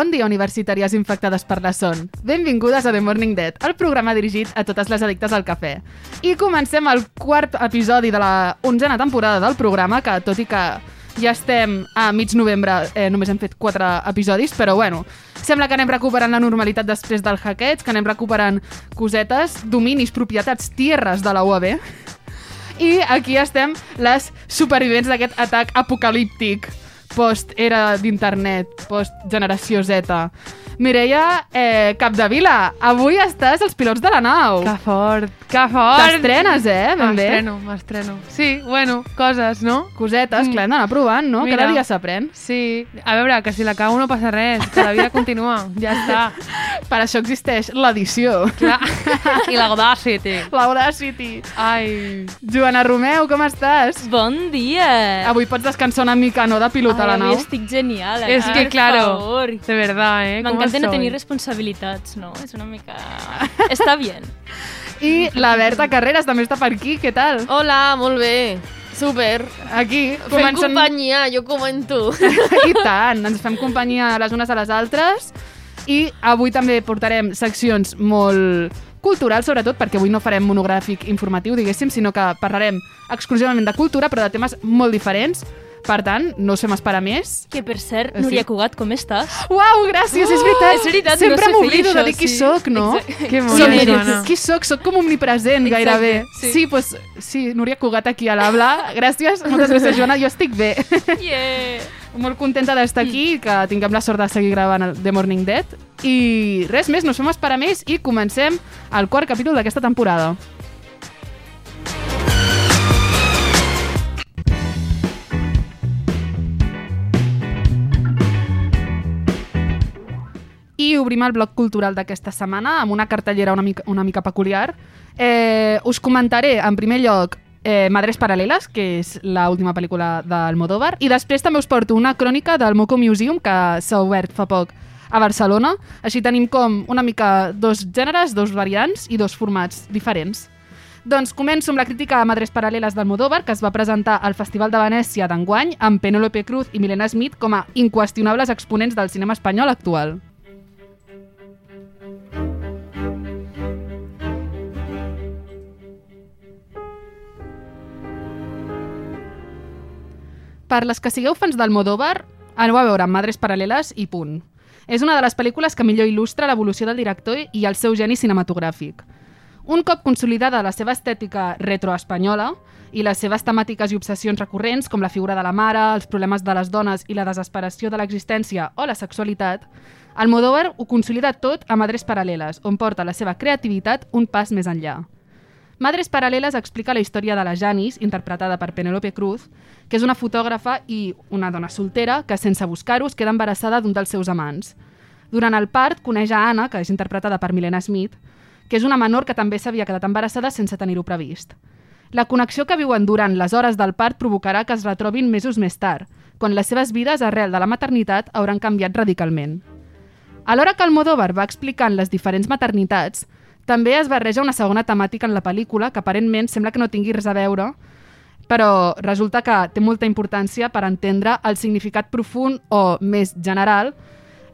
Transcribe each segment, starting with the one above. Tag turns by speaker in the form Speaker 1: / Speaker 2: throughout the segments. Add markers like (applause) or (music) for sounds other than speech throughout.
Speaker 1: Bon dia, universitàries infectades per la son. Benvingudes a The Morning Dead, el programa dirigit a totes les addictes al cafè. I comencem el quart episodi de la onzena temporada del programa, que tot i que ja estem a mig novembre, eh, només hem fet quatre episodis, però bueno, sembla que anem recuperant la normalitat després del hackeig, que anem recuperant cosetes, dominis, propietats, tierres de la UAB. I aquí estem les supervivents d'aquest atac apocalíptic post-era d'internet, post-generació Z. Mireia eh, Capdevila, avui estàs als pilots de la nau.
Speaker 2: Que fort, que fort!
Speaker 1: T'estrenes, eh? Ben bé.
Speaker 2: M'estreno, m'estreno. Sí, bueno, coses, no?
Speaker 1: Cosetes,
Speaker 2: Mm.
Speaker 1: clar, hem d'anar provant, no?
Speaker 2: Mira.
Speaker 1: Cada dia s'aprèn.
Speaker 2: Sí, a veure, que si la cago no passa res, que la vida continua, ja està.
Speaker 1: Per això existeix l'edició.
Speaker 2: Clar. I l'Audacity.
Speaker 1: L'Audacity.
Speaker 2: Ai,
Speaker 1: Joana Romeu, com estàs?
Speaker 3: Bon dia!
Speaker 1: Avui pots descansar una mica, no?, de pilot a la nau.
Speaker 3: avui estic genial.
Speaker 2: és
Speaker 3: eh?
Speaker 2: que,
Speaker 3: Per
Speaker 2: claro,
Speaker 3: favor.
Speaker 2: de verdad, eh? ¿Cómo
Speaker 3: M'encanta no tenir responsabilitats, no? És una mica... Està bien.
Speaker 1: I la Berta Carreras també està per aquí, què tal?
Speaker 4: Hola, molt bé. Super.
Speaker 1: Aquí,
Speaker 4: Fem companyia, jo comento. (laughs)
Speaker 1: I tant, ens fem companyia les unes a les altres i avui també portarem seccions molt culturals, sobretot perquè avui no farem monogràfic informatiu, diguéssim, sinó que parlarem exclusivament de cultura, però de temes molt diferents. Per tant, no us fem esperar més.
Speaker 3: Que, per cert,
Speaker 1: sí.
Speaker 3: Núria Cugat, com estàs?
Speaker 1: Uau, gràcies, és veritat.
Speaker 3: és veritat, no
Speaker 1: Sempre
Speaker 3: fer
Speaker 1: m'oblido de dir qui
Speaker 3: sí.
Speaker 1: sóc, no?
Speaker 2: Que
Speaker 1: Som-
Speaker 2: bona, Joana.
Speaker 1: qui sóc? Sóc com omnipresent,
Speaker 3: Exacte,
Speaker 1: gairebé.
Speaker 3: sí.
Speaker 1: Sí, pues, sí, Núria Cugat aquí a l'habla. Gràcies, moltes gràcies, Joana. Jo estic bé.
Speaker 3: Yeah!
Speaker 1: Molt contenta d'estar aquí, que tinguem la sort de seguir gravant el The Morning Dead. I res més, no fem esperar més i comencem el quart capítol d'aquesta temporada. I obrim el bloc cultural d'aquesta setmana amb una cartellera una mica, una mica peculiar. Eh, us comentaré, en primer lloc, eh, Madres Paral·leles, que és l'última pel·lícula d'Almodóvar, i després també us porto una crònica del Moco Museum, que s'ha obert fa poc a Barcelona. Així tenim com una mica dos gèneres, dos variants i dos formats diferents. Doncs començo amb la crítica a Madres Paral·leles d'Almodóvar, que es va presentar al Festival de Venècia d'enguany amb Penélope Cruz i Milena Smith com a inqüestionables exponents del cinema espanyol actual. Per les que sigueu fans d'Almodóvar, aneu a veure Madres Paral·leles i punt. És una de les pel·lícules que millor il·lustra l'evolució del director i el seu geni cinematogràfic. Un cop consolidada la seva estètica retroespanyola i les seves temàtiques i obsessions recurrents, com la figura de la mare, els problemes de les dones i la desesperació de l'existència o la sexualitat, Almodóvar ho consolida tot a Madres Paral·leles, on porta la seva creativitat un pas més enllà. Madres Paral·leles explica la història de la Janis, interpretada per Penélope Cruz, que és una fotògrafa i una dona soltera que, sense buscar-ho, es queda embarassada d'un dels seus amants. Durant el part, coneix a Anna, que és interpretada per Milena Smith, que és una menor que també s'havia quedat embarassada sense tenir-ho previst. La connexió que viuen durant les hores del part provocarà que es retrobin mesos més tard, quan les seves vides arrel de la maternitat hauran canviat radicalment. Alhora que Almodóvar va explicant les diferents maternitats, també es barreja una segona temàtica en la pel·lícula que aparentment sembla que no tingui res a veure, però resulta que té molta importància per entendre el significat profund o més general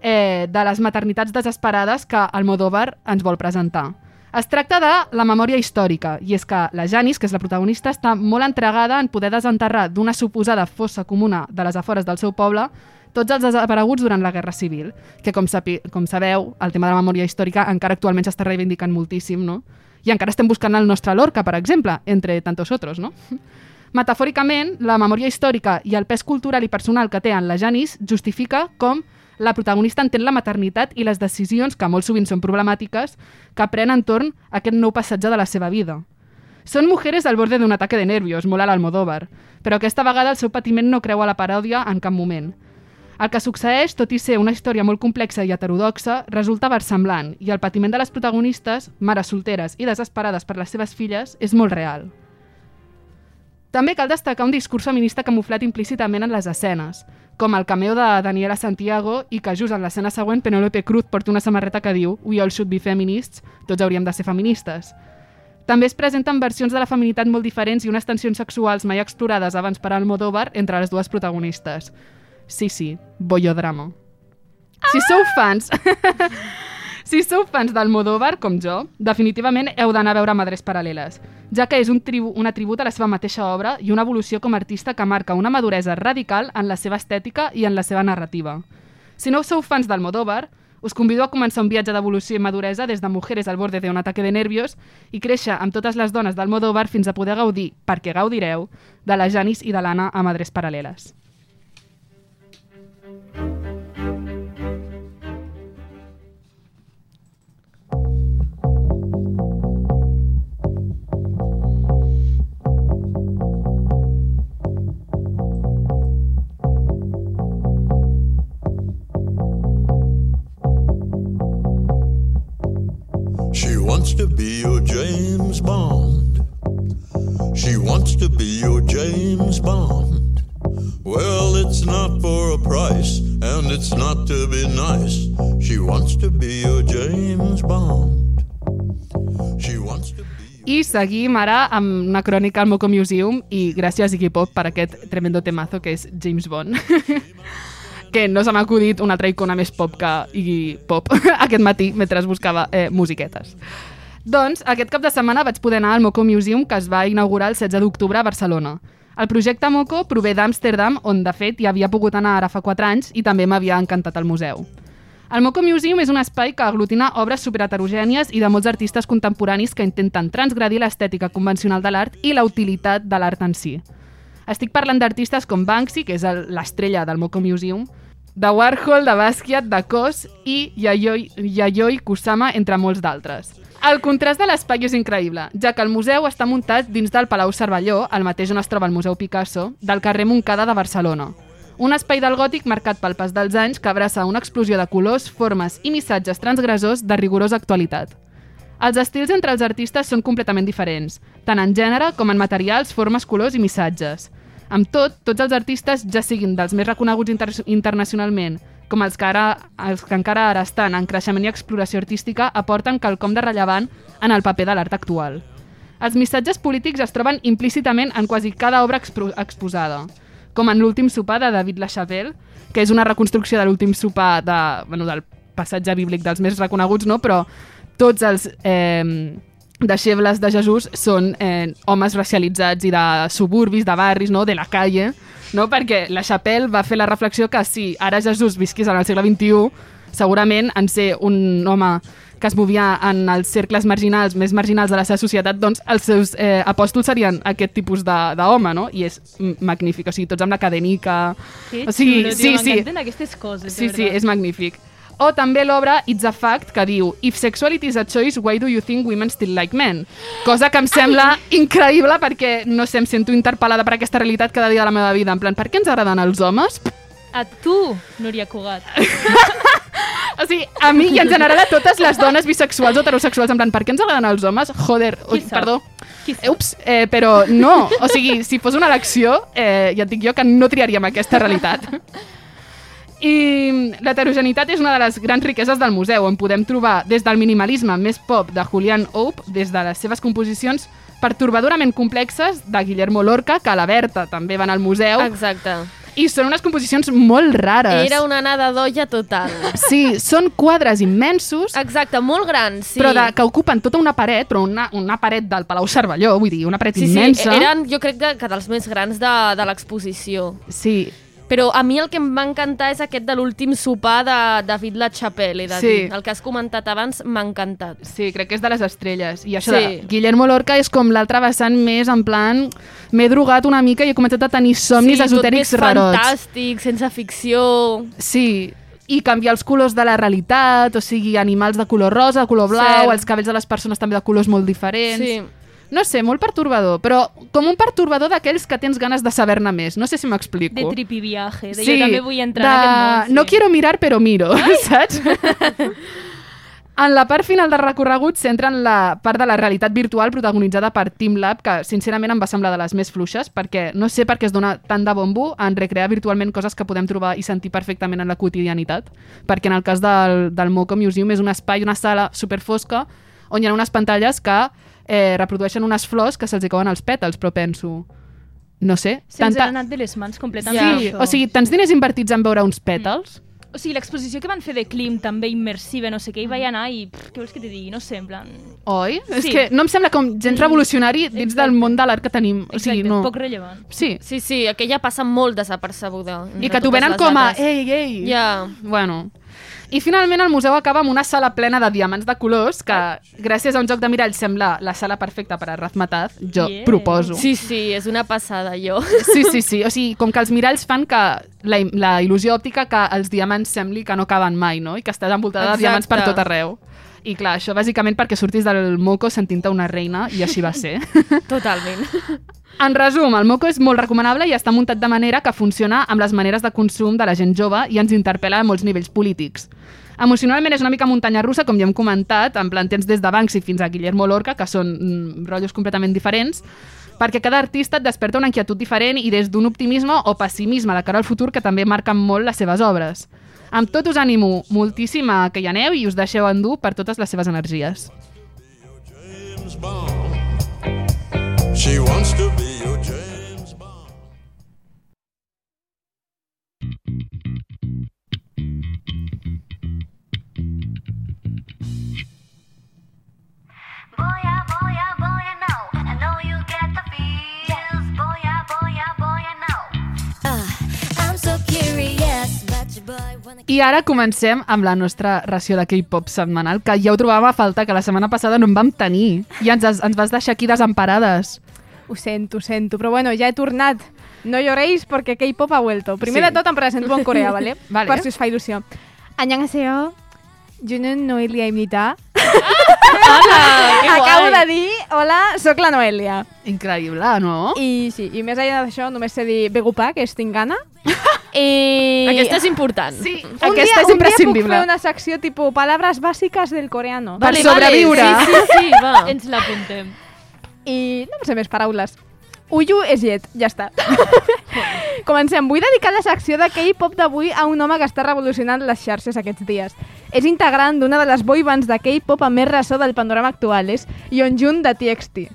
Speaker 1: eh, de les maternitats desesperades que Almodóvar ens vol presentar. Es tracta de la memòria històrica, i és que la Janis, que és la protagonista, està molt entregada en poder desenterrar d'una suposada fossa comuna de les afores del seu poble tots els desapareguts durant la Guerra Civil, que com, sapi, com sabeu, el tema de la memòria històrica encara actualment s'està reivindicant moltíssim, no? I encara estem buscant el nostre Lorca, per exemple, entre tantos otros, no? (laughs) Metafòricament, la memòria històrica i el pes cultural i personal que té en la Janis justifica com la protagonista entén la maternitat i les decisions, que molt sovint són problemàtiques, que pren entorn a aquest nou passatge de la seva vida. Són mujeres al borde d'un ataque de nervios, molt a l'Almodóvar, però aquesta vegada el seu patiment no creu a la paròdia en cap moment. El que succeeix, tot i ser una història molt complexa i heterodoxa, resulta versemblant i el patiment de les protagonistes, mares solteres i desesperades per les seves filles, és molt real. També cal destacar un discurs feminista camuflat implícitament en les escenes, com el cameo de Daniela Santiago i que just en l'escena següent Penélope Cruz porta una samarreta que diu We all should be feminists, tots hauríem de ser feministes. També es presenten versions de la feminitat molt diferents i unes tensions sexuals mai explorades abans per Almodóvar entre les dues protagonistes. Sí, sí, bollodrama. Si sou fans... (laughs) si sou fans d'Almodóvar, com jo, definitivament heu d'anar a veure Madres Paral·leles, ja que és un tribu, una tribut a la seva mateixa obra i una evolució com a artista que marca una maduresa radical en la seva estètica i en la seva narrativa. Si no sou fans d'Almodóvar, us convido a començar un viatge d'evolució i maduresa des de Mujeres al borde de un ataque de nervios i créixer amb totes les dones d'Almodóvar fins a poder gaudir, perquè gaudireu, de la Janis i de l'Anna a Madres Paral·leles.
Speaker 5: Wants to be your James Bond. She wants to be your James Bond. Well, it's not for a price, and it's not to be nice. She wants to be your James Bond. She wants to be.
Speaker 1: I seguim ara amb una crònica al Moco Museum i gràcies Iggy Pop per aquest tremendo temazo que és James Bond. (laughs) que no se m'ha acudit una altra icona més pop que Iggy Pop (laughs) aquest matí mentre buscava eh, musiquetes. Doncs aquest cap de setmana vaig poder anar al Moco Museum que es va inaugurar el 16 d'octubre a Barcelona. El projecte Moco prové d'Amsterdam, on de fet ja havia pogut anar ara fa 4 anys i també m'havia encantat el museu. El Moco Museum és un espai que aglutina obres superheterogènies i de molts artistes contemporanis que intenten transgredir l'estètica convencional de l'art i la utilitat de l'art en si. Estic parlant d'artistes com Banksy, que és el- l'estrella del Moco Museum, de Warhol, de Basquiat, de Kos i Yayoi, Yayoi Kusama, entre molts d'altres. El contrast de l'espai és increïble, ja que el museu està muntat dins del Palau Cervelló, el mateix on es troba el Museu Picasso, del carrer Montcada de Barcelona. Un espai del gòtic marcat pel pas dels anys que abraça una explosió de colors, formes i missatges transgressors de rigorosa actualitat. Els estils entre els artistes són completament diferents, tant en gènere com en materials, formes, colors i missatges. Amb tot, tots els artistes, ja siguin dels més reconeguts inter internacionalment, com els que, ara, els que encara ara estan en creixement i exploració artística, aporten quelcom de rellevant en el paper de l'art actual. Els missatges polítics es troben implícitament en quasi cada obra expo exposada, com en l'últim sopar de David Lachapelle, que és una reconstrucció de l'últim sopar de, bueno, del passatge bíblic dels més reconeguts, no? però tots els eh, deixebles de Jesús són eh, homes racialitzats i de suburbis, de barris, no? de la calle, no? perquè la Chapelle va fer la reflexió que si ara Jesús visqués en el segle XXI, segurament en ser un home que es movia en els cercles marginals, més marginals de la seva societat, doncs els seus eh, apòstols serien aquest tipus de- d'home, no? I és magnífic, o sigui, tots amb la cadenica...
Speaker 3: Que
Speaker 1: o sigui,
Speaker 3: xulo,
Speaker 1: sí,
Speaker 3: tio,
Speaker 1: sí,
Speaker 3: M'encanten aquestes coses,
Speaker 1: Sí, sí, és magnífic. O també l'obra It's a Fact, que diu If sexuality is a choice, why do you think women still like men? Cosa que em sembla increïble perquè, no sé, em sento interpel·lada per aquesta realitat cada dia de la meva vida. En plan, per què ens agraden els homes?
Speaker 3: A tu, Núria Cugat. (laughs)
Speaker 1: O sigui, a mi i en general a totes les dones bisexuals o heterosexuals, en plan, per què ens agraden els homes? Joder,
Speaker 3: sap?
Speaker 1: perdó. Ups, eh, però no. O sigui, si fos una elecció, eh, ja et dic jo que no triaríem aquesta realitat. (laughs) I l'heterogeneïtat és una de les grans riqueses del museu, on podem trobar des del minimalisme més pop de Julian Hope, des de les seves composicions pertorbadorament complexes de Guillermo Lorca, que a la Berta també van al museu,
Speaker 4: Exacte.
Speaker 1: i són unes composicions molt rares.
Speaker 4: Era una anada d'olla total.
Speaker 1: Sí, són quadres immensos,
Speaker 4: Exacte, molt grans, sí.
Speaker 1: però de, que ocupen tota una paret, però una, una paret del Palau Cervelló, vull dir, una paret
Speaker 4: Sí, sí,
Speaker 1: immensa.
Speaker 4: eren jo crec que, que dels més grans de, de l'exposició.
Speaker 1: Sí,
Speaker 4: Però a mi el que em va encantar és aquest de l'últim sopar de David Lachapelle, he de
Speaker 1: Sí.
Speaker 4: dir. El que has comentat abans m'ha encantat.
Speaker 1: Sí, crec que és de les estrelles. I això
Speaker 4: Sí.
Speaker 1: de Guillermo Lorca és com l'altre vessant més en plan... M'he drogat una mica i he començat a tenir somnis
Speaker 4: sí,
Speaker 1: esotèrics
Speaker 4: tot més
Speaker 1: rarots.
Speaker 4: fantàstic, sense ficció...
Speaker 1: Sí, i canviar els colors de la realitat, o sigui, animals de color rosa, de color blau,
Speaker 4: Cert.
Speaker 1: els cabells de les persones també de colors molt diferents.
Speaker 4: Sí.
Speaker 1: No sé, molt pertorbador, però com un pertorbador d'aquells que tens ganes de saber-ne més. No sé si m'explico.
Speaker 3: De tripi viaje. De jo també vull entrar
Speaker 1: de...
Speaker 3: en aquest món. Sí.
Speaker 1: No quiero mirar, però miro, (laughs) saps? En la part final del recorregut s'entra en la part de la realitat virtual protagonitzada per TeamLab, que sincerament em va semblar de les més fluixes, perquè no sé per què es dona tant de bombo en recrear virtualment coses que podem trobar i sentir perfectament en la quotidianitat, perquè en el cas del, del Moco Museum és un espai, una sala superfosca, on hi ha unes pantalles que eh, reprodueixen unes flors que se'ls hi cauen els pètals, però penso... No sé,
Speaker 3: Se'ns ha anat de les mans completament.
Speaker 1: Sí,
Speaker 3: això.
Speaker 1: o sigui, tants diners invertits en veure uns pètals
Speaker 3: O sigui, l'exposició que van fer de Klim, també immersiva, no sé què, hi vaig anar i... Pff, què vols que te digui? No sé, en plan...
Speaker 1: Oi? És
Speaker 3: Sí.
Speaker 1: que no em sembla com gens revolucionari dins del
Speaker 3: Exacte.
Speaker 1: món de l'art que tenim. O sigui,
Speaker 3: Exacte,
Speaker 1: no.
Speaker 3: poc rellevant.
Speaker 1: Sí.
Speaker 4: Sí, sí, aquella passa molt desapercebuda.
Speaker 1: I que t'ho venen com a... Ei, ei.
Speaker 4: Ja.
Speaker 1: Bueno. I finalment el museu acaba amb una sala plena de diamants de colors que, gràcies a un joc de mirall, sembla la sala perfecta per a Razmataz. Jo
Speaker 3: Yeah.
Speaker 1: proposo.
Speaker 4: Sí, sí, és una passada, jo.
Speaker 1: Sí, sí, sí. O sigui, com que els miralls fan que la, la il·lusió òptica que els diamants sembli que no acaben mai, no? I que estàs envoltada
Speaker 4: Exacte.
Speaker 1: de diamants per tot arreu. I clar, això bàsicament perquè sortis del moco sentint-te una reina, i així va ser.
Speaker 4: Totalment. (laughs)
Speaker 1: En resum, el moco és molt recomanable i està muntat de manera que funciona amb les maneres de consum de la gent jove i ens interpel·la a molts nivells polítics. Emocionalment és una mica muntanya russa, com ja hem comentat, en plan tens des de Banksy fins a Guillermo Lorca, que són mm, rotllos completament diferents, perquè cada artista et desperta una inquietud diferent i des d'un optimisme o pessimisme de cara al futur que també marquen molt les seves obres. Amb tot us animo moltíssim a que hi aneu i us deixeu endur per totes les seves energies.
Speaker 5: James Bond. She wants to be your James Bond.
Speaker 6: Boya, boya, boya, no. I know you get the feels. Boya, boya, boya, no.
Speaker 7: I'm so curious your boy I
Speaker 1: ara comencem amb la nostra ració de K-pop setmanal, que ja ho trobàvem a falta, que la setmana passada no en vam tenir. I ens, ens vas deixar aquí desemparades.
Speaker 8: Ho sento, ho sento, però bueno, ja he tornat. No lloreis perquè K-pop ha vuelto. Primer
Speaker 1: sí.
Speaker 8: de tot em presento en Corea, ¿vale? (laughs)
Speaker 1: vale.
Speaker 8: Per si us fa il·lusió. Annyeonghaseyo, Junun Noelia Imita. Ah, (laughs) hola, que Acabo de dir, hola, sóc la Noelia.
Speaker 1: Increïble, no?
Speaker 8: I sí, i més allà d'això només sé dir Begupa, que és tingana. (laughs) I...
Speaker 4: Aquesta és important.
Speaker 1: Sí. Aquesta
Speaker 8: dia,
Speaker 1: és imprescindible.
Speaker 8: Un dia puc fer una secció tipus palabras bàsiques del coreano.
Speaker 1: Vale, per sobreviure. Vale.
Speaker 4: Sí, sí, sí, va.
Speaker 3: Ens l'apuntem.
Speaker 8: I no sé més paraules. Uyu és llet, ja està. (laughs) Comencem. Vull dedicar la secció de K-pop d'avui a un home que està revolucionant les xarxes aquests dies. És integrant d'una de les boybands de K-pop amb més ressò del panorama actual. És Yeonjun de TXT.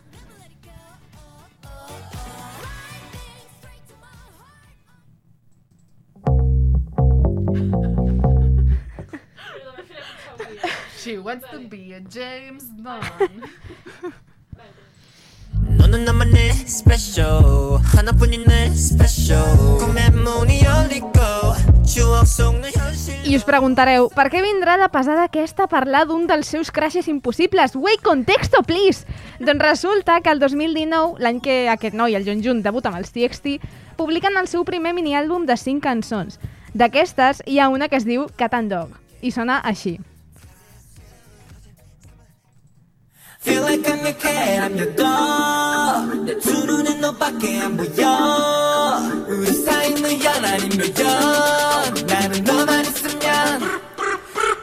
Speaker 1: She wants to be a James Bond. (laughs)
Speaker 9: 너는 나만의 special 하나뿐인 내 special 꿈의 문이 열리고 추억 속는 현실
Speaker 8: I us preguntareu, per què vindrà la pesada aquesta a parlar d'un dels seus crashes impossibles? Wait, contexto, please! Doncs resulta que el 2019, l'any que aquest noi, el Yeonjun, debuta amb els TXT, publiquen el seu primer miniàlbum de 5 cançons. D'aquestes, hi ha una que es diu Cat and Dog, i sona així.
Speaker 9: Feel like I'm your cat, I'm your dog 내 두 눈엔 너 밖에 안 보여 우리 사이는 연 아니면 연 나는 너만 있으면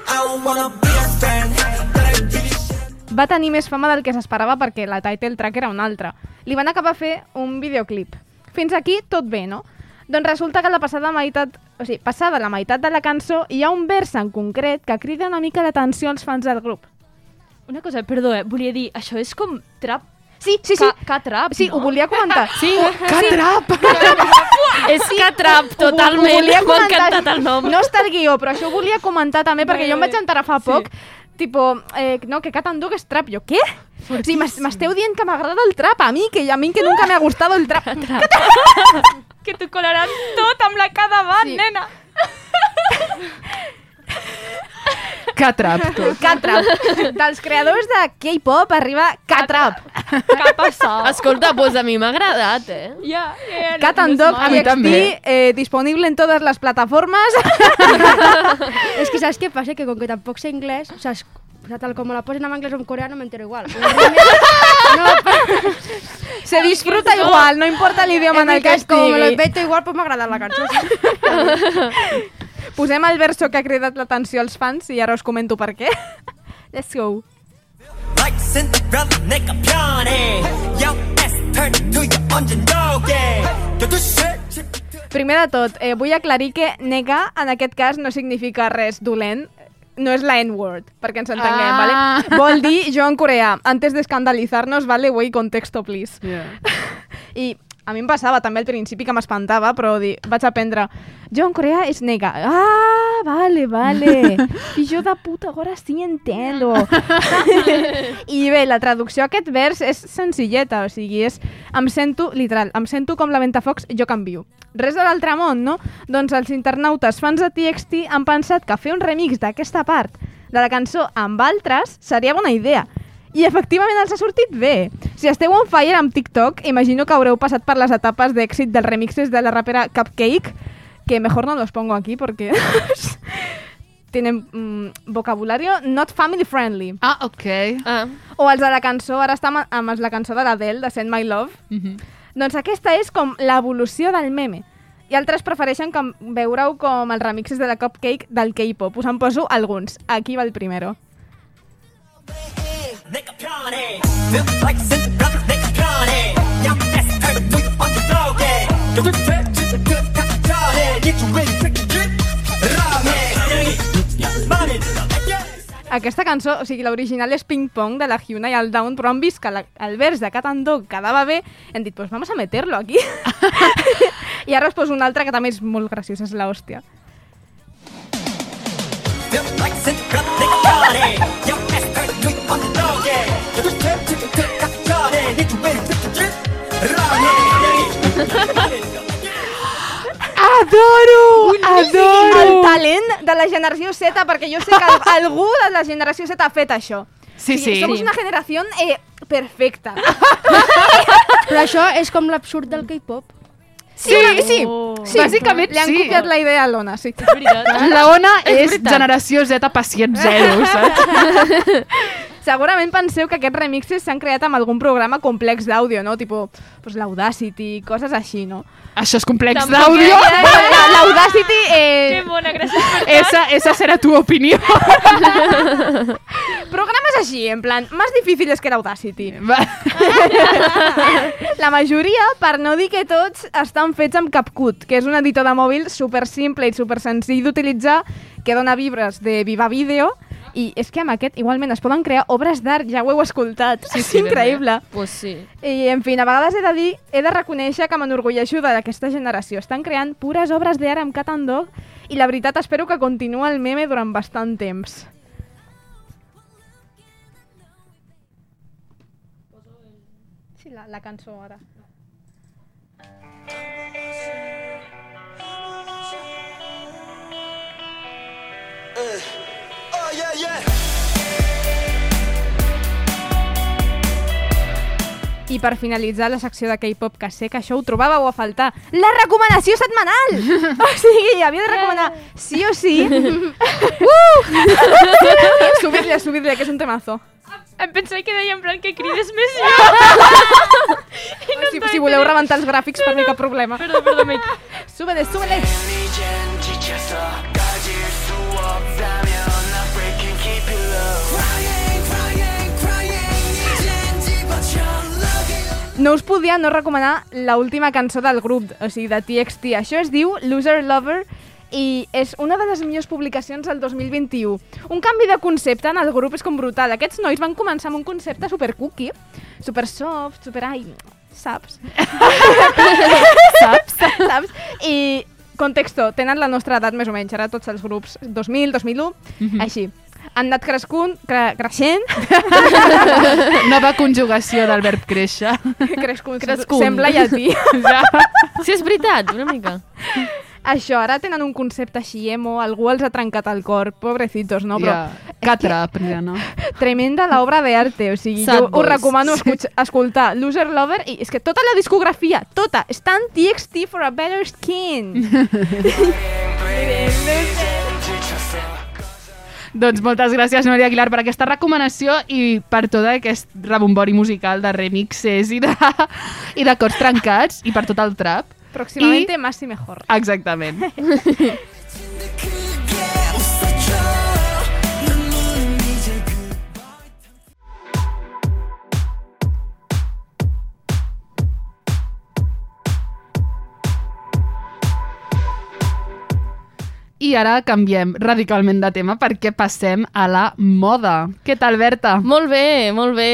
Speaker 9: I wanna be your friend 나를 들이쉬
Speaker 8: Va tenir més fama del que s'esperava perquè la title track era una altra. Li van acabar a fer un videoclip. Fins aquí tot bé, no? Doncs resulta que la passada meitat, o sigui, passada la meitat de la cançó, hi ha un vers en concret que crida una mica l'atenció als fans del grup.
Speaker 3: Una cosa, perdó, eh? volia dir, això és com trap?
Speaker 8: Sí, sí, sí.
Speaker 3: Ca, trap,
Speaker 8: Sí,
Speaker 3: no?
Speaker 8: ho volia comentar. (laughs)
Speaker 3: Sí.
Speaker 1: Catrap! (laughs)
Speaker 4: És Catrap, totalment.
Speaker 8: Ho volia
Speaker 4: M'ha
Speaker 8: comentar.
Speaker 4: encantat el nom.
Speaker 8: No està al guió, però això ho volia comentar també, perquè jo em vaig enterar fa poc, tipo, eh, no, que Cat and Dog és trap. Jo, què? O sigui, m'es- m'esteu dient que m'agrada el trap a mi, que a mi que nunca m'ha gustat el trap. (laughs)
Speaker 3: Que t'ho colaran tot amb la cara davant,
Speaker 8: Sí.
Speaker 3: sí. nena.
Speaker 1: Catrap. (laughs)
Speaker 8: Catrap. Dels creadors de K-pop arriba Catrap.
Speaker 3: Què ha passat?
Speaker 4: Escolta, doncs a mi m'ha agradat, eh?
Speaker 3: Ja, ja, ja,
Speaker 8: Cat and
Speaker 3: és
Speaker 8: Dog.
Speaker 1: A
Speaker 8: TXT,
Speaker 1: també.
Speaker 8: eh, disponible en totes les plataformes. (laughs)
Speaker 10: Es que ¿sabes qué pasa? Que con que tampoco sé inglés, o es- o sea, tal como la ponen en inglés o en coreano me entero igual. no, (laughs)
Speaker 8: Se disfruta igual, no importa l'idioma en el que
Speaker 10: es como me lo
Speaker 8: estigui.
Speaker 10: invento igual, pues me agrada la canción.
Speaker 8: Posem el verso que ha cridat l'atenció als fans i ara us comento per què. (laughs) Let's go.
Speaker 9: Like Cinderella 내가 편해 Yo ass turn to you 언제 너게 너도 shit
Speaker 8: Primer de tot, eh, vull aclarir que negar en aquest cas no significa res dolent, no és la N-word, perquè ens entenguem,
Speaker 1: Ah.
Speaker 8: vale? Vol dir jo en coreà, antes de escandalizar-nos, vale, wey, contexto, please.
Speaker 1: Yeah. (laughs)
Speaker 8: I a mi em passava també al principi que m'espantava, però di, vaig aprendre, jo en Corea és nega. Ah, vale, vale. Fillo de puta, ahora sí entiendo. (laughs) I bé, la traducció a aquest vers és senzilleta, o sigui, és em sento, literal, em sento com la Ventafocs, jo canvio. Res de l'altre món, no? Doncs els internautes fans de TXT han pensat que fer un remix d'aquesta part de la cançó amb altres seria bona idea. I efectivament els ha sortit bé. Si esteu on fire amb TikTok, imagino que haureu passat per les etapes d'èxit dels remixes de la rapera Cupcake, que mejor no los pongo aquí porque (laughs) tienen mm, vocabulario not family friendly.
Speaker 1: Ah, ok.
Speaker 4: Ah.
Speaker 8: O els de la cançó, ara està amb, la cançó de l'Adele, de Send My Love.
Speaker 1: Mhm.
Speaker 8: Doncs aquesta és com l'evolució del meme. I altres prefereixen com veure-ho com els remixes de la Cupcake del K-pop. Us en poso alguns. Aquí va el primero.
Speaker 9: 내
Speaker 8: aquesta cançó, o sigui, l'original és Ping Pong de la Hyuna i el Down, però han vist que la, el vers de Cat Dog quedava bé, hem dit, pues vamos a meterlo aquí. (laughs) I ara us poso una altra que també és molt graciosa, és l'hòstia.
Speaker 9: Feels like
Speaker 8: Adoro! Adoro! El talent de la generació Z, perquè jo sé que al- (laughs) algú de la generació Z ha fet això.
Speaker 1: Sí,
Speaker 8: O sigui,
Speaker 1: sí.
Speaker 8: Somos una generació eh, perfecta. (laughs)
Speaker 10: Però això és com l'absurd del K-pop.
Speaker 8: Sí, sí, sí.
Speaker 1: Bàsicament,
Speaker 8: Li han
Speaker 1: sí.
Speaker 8: copiat la idea a l'Ona, sí.
Speaker 1: La Ona és, generació Z pacient zero, saps? (laughs)
Speaker 8: Segurament penseu que aquests remixes s'han creat amb algun programa complex d'àudio, no? Tipo, pues, l'Audacity, coses així, no?
Speaker 1: Això és complex d'àudio.
Speaker 3: era-
Speaker 8: L'Audacity... Eh,
Speaker 3: Que bona, gràcies per
Speaker 1: Esa, esa será tu opinión. (laughs)
Speaker 8: programes així, en plan, más difíciles que l'Audacity.
Speaker 1: Va. (laughs)
Speaker 8: La majoria, per no dir que tots, estan fets amb CapCut, que és un editor de mòbil super simple i super senzill d'utilitzar, que dona vibres de Viva Video, i és que amb aquest igualment es poden crear obres d'art, ja ho heu escoltat. Sí, és increïble.
Speaker 4: Pues sí.
Speaker 8: I, en fi, a vegades he de dir, he de reconèixer que m'enorgulleixo d'aquesta generació. Estan creant pures obres d'art amb Cat and Dog i la veritat espero que continuï el meme durant bastant temps. Sí, la, la cançó ara.
Speaker 9: Oh yeah yeah
Speaker 8: I per finalitzar la secció de K-pop, que sé que això ho trobàveu a faltar, la recomanació setmanal! (laughs) o sigui, havia de recomanar sí o sí. (laughs) uh! (laughs) subir-li, subir-li, que és un temazo.
Speaker 3: Em pensava que deia en plan que crides més jo.
Speaker 8: si, si voleu rebentar els gràfics, per mi cap problema.
Speaker 3: Perdó, perdó, mate.
Speaker 8: Súbele, súbele!
Speaker 9: 이
Speaker 8: No us podia no recomanar la última cançó del grup, o sigui, de TXT. Això es diu Loser Lover i és una de les millors publicacions del 2021. Un canvi de concepte en el grup és com brutal. Aquests nois van començar amb un concepte super cookie, super soft, super... Ai, saps? saps? (laughs) saps? I contexto, tenen la nostra edat més o menys, ara tots els grups 2000, 2001, així. Han anat crescut, cre creixent, (laughs)
Speaker 1: Nova conjugació del verb créixer.
Speaker 8: crescut,
Speaker 4: Crescut.
Speaker 8: sembla llatí. (laughs)
Speaker 1: Ja.
Speaker 4: Sí, és veritat, una mica.
Speaker 8: Això, ara tenen un concepte així emo, algú els ha trencat el cor, pobrecitos, no? Però
Speaker 1: Ja. Catrap, ja, no?
Speaker 8: tremenda l'obra d'arte, o sigui,
Speaker 4: Sad
Speaker 8: jo us
Speaker 4: boys.
Speaker 8: recomano escuch- escoltar Loser Lover i és que tota la discografia, tota, està en TXT for a better skin. (laughs)
Speaker 1: Doncs moltes gràcies, Núria Aguilar, per aquesta recomanació i per tot aquest rebombori musical de remixes i de, i de cors trencats i per tot el trap.
Speaker 8: Próximamente más y mejor.
Speaker 1: Exactament. (laughs) I ara canviem radicalment de tema perquè passem a la moda. Què tal, Berta?
Speaker 4: Molt bé, molt bé.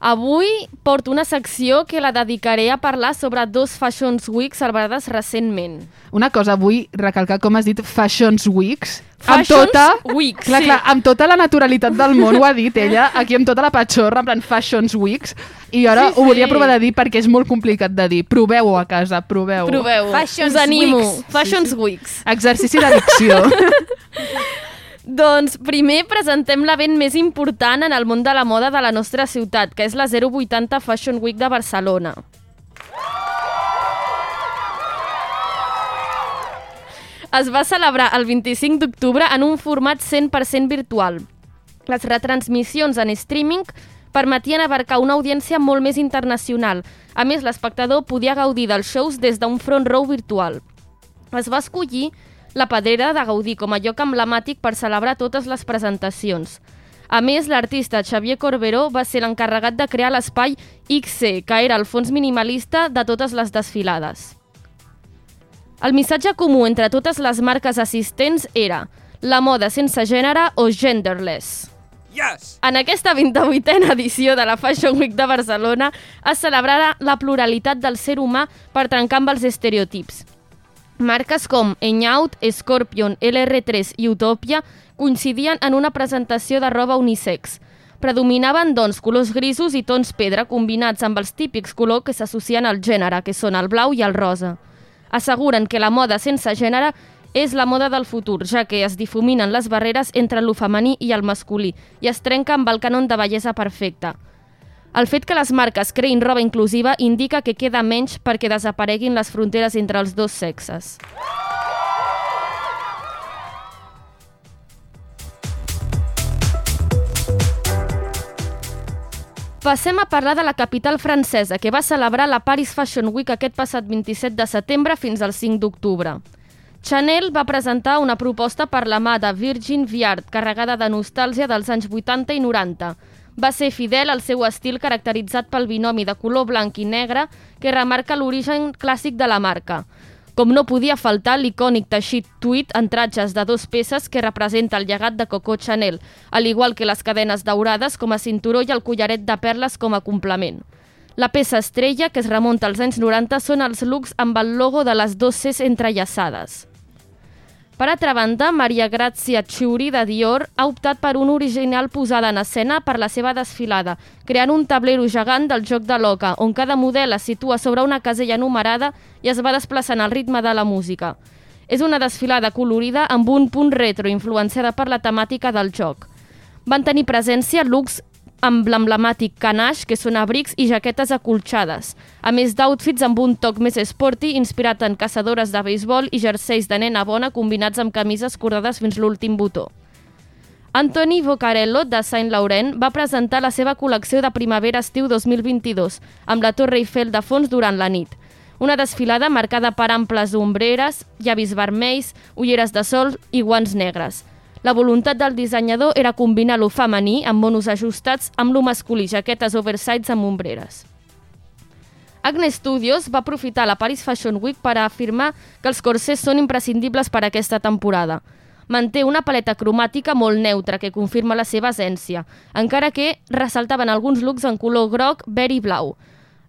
Speaker 4: Avui porto una secció que la dedicaré a parlar sobre dos Fashions Week celebrades recentment.
Speaker 1: Una cosa, vull recalcar com has dit Fashions Weeks.
Speaker 4: Fashions
Speaker 1: amb tota,
Speaker 4: Weeks,
Speaker 1: clar,
Speaker 4: sí.
Speaker 1: clar, amb tota la naturalitat del món ho ha dit ella, aquí amb tota la patxorra, en plan Fashions Weeks, i ara
Speaker 4: Sí, sí.
Speaker 1: ho volia provar de dir perquè és molt complicat de dir. Proveu-ho a casa, proveu-ho.
Speaker 4: Proveu,
Speaker 8: Fashions
Speaker 4: us animo.
Speaker 8: Weeks.
Speaker 4: Fashions Weeks.
Speaker 1: Exercici d'addicció. (laughs)
Speaker 4: Doncs primer presentem l'event més important en el món de la moda de la nostra ciutat, que és la 080 Fashion Week de Barcelona. Es va celebrar el 25 d'octubre en un format 100% virtual. Les retransmissions en streaming permetien abarcar una audiència molt més internacional. A més, l'espectador podia gaudir dels shows des d'un front row virtual. Es va escollir la Pedrera de Gaudí com a lloc emblemàtic per celebrar totes les presentacions. A més, l'artista Xavier Corberó va ser l'encarregat de crear l'espai XC, que era el fons minimalista de totes les desfilades. El missatge comú entre totes les marques assistents era la moda sense gènere o genderless.
Speaker 9: Yes!
Speaker 4: En aquesta 28a edició de la Fashion Week de Barcelona es celebrarà la pluralitat del ser humà per trencar amb els estereotips. Marques com Enyaunt, Scorpion, LR3 i Utopia coincidien en una presentació de roba unisex. Predominaven, doncs, colors grisos i tons pedra combinats amb els típics colors que s'associen al gènere, que són el blau i el rosa. Asseguren que la moda sense gènere és la moda del futur, ja que es difuminen les barreres entre lo femení i el masculí i es trenca amb el canon de bellesa perfecta. El fet que les marques creïn roba inclusiva indica que queda menys perquè desapareguin les fronteres entre els dos sexes. Passem a parlar de la capital francesa, que va celebrar la Paris Fashion Week aquest passat 27 de setembre fins al 5 d'octubre. Chanel va presentar una proposta per la mà de Virgin Viard, carregada de nostàlgia dels anys 80 i 90. Va ser fidel al seu estil caracteritzat pel binomi de color blanc i negre que remarca l'origen clàssic de la marca. Com no podia faltar l'icònic teixit tweed en tratges de dos peces que representa el llegat de Coco Chanel, al igual que les cadenes daurades com a cinturó i el collaret de perles com a complement. La peça estrella, que es remunta als anys 90, són els looks amb el logo de les dos Cs entrellaçades. Per altra banda, Maria Grazia Chiuri de Dior ha optat per una original posada en escena per la seva desfilada, creant un tablero gegant del joc de l'oca, on cada model es situa sobre una casella numerada i es va desplaçant al ritme de la música. És una desfilada colorida amb un punt retro influenciada per la temàtica del joc. Van tenir presència looks amb l'emblemàtic canaix, que són abrics i jaquetes acolxades, a més d'outfits amb un toc més sporty inspirat en caçadores de béisbol i jerseis de nena bona combinats amb camises cordades fins l'últim botó. Anthony Vocarello, de Saint Laurent, va presentar la seva col·lecció de primavera-estiu 2022, amb la Torre Eiffel de fons durant la nit. Una desfilada marcada per amples ombreres, llavis vermells, ulleres de sol i guants negres. La voluntat del dissenyador era combinar lo femení amb monos ajustats amb lo masculí, jaquetes oversize amb ombreres. Agne Studios va aprofitar la Paris Fashion Week per afirmar que els corsers són imprescindibles per a aquesta temporada. Manté una paleta cromàtica molt neutra que confirma la seva essència, encara que ressaltaven alguns looks en color groc, verd i blau.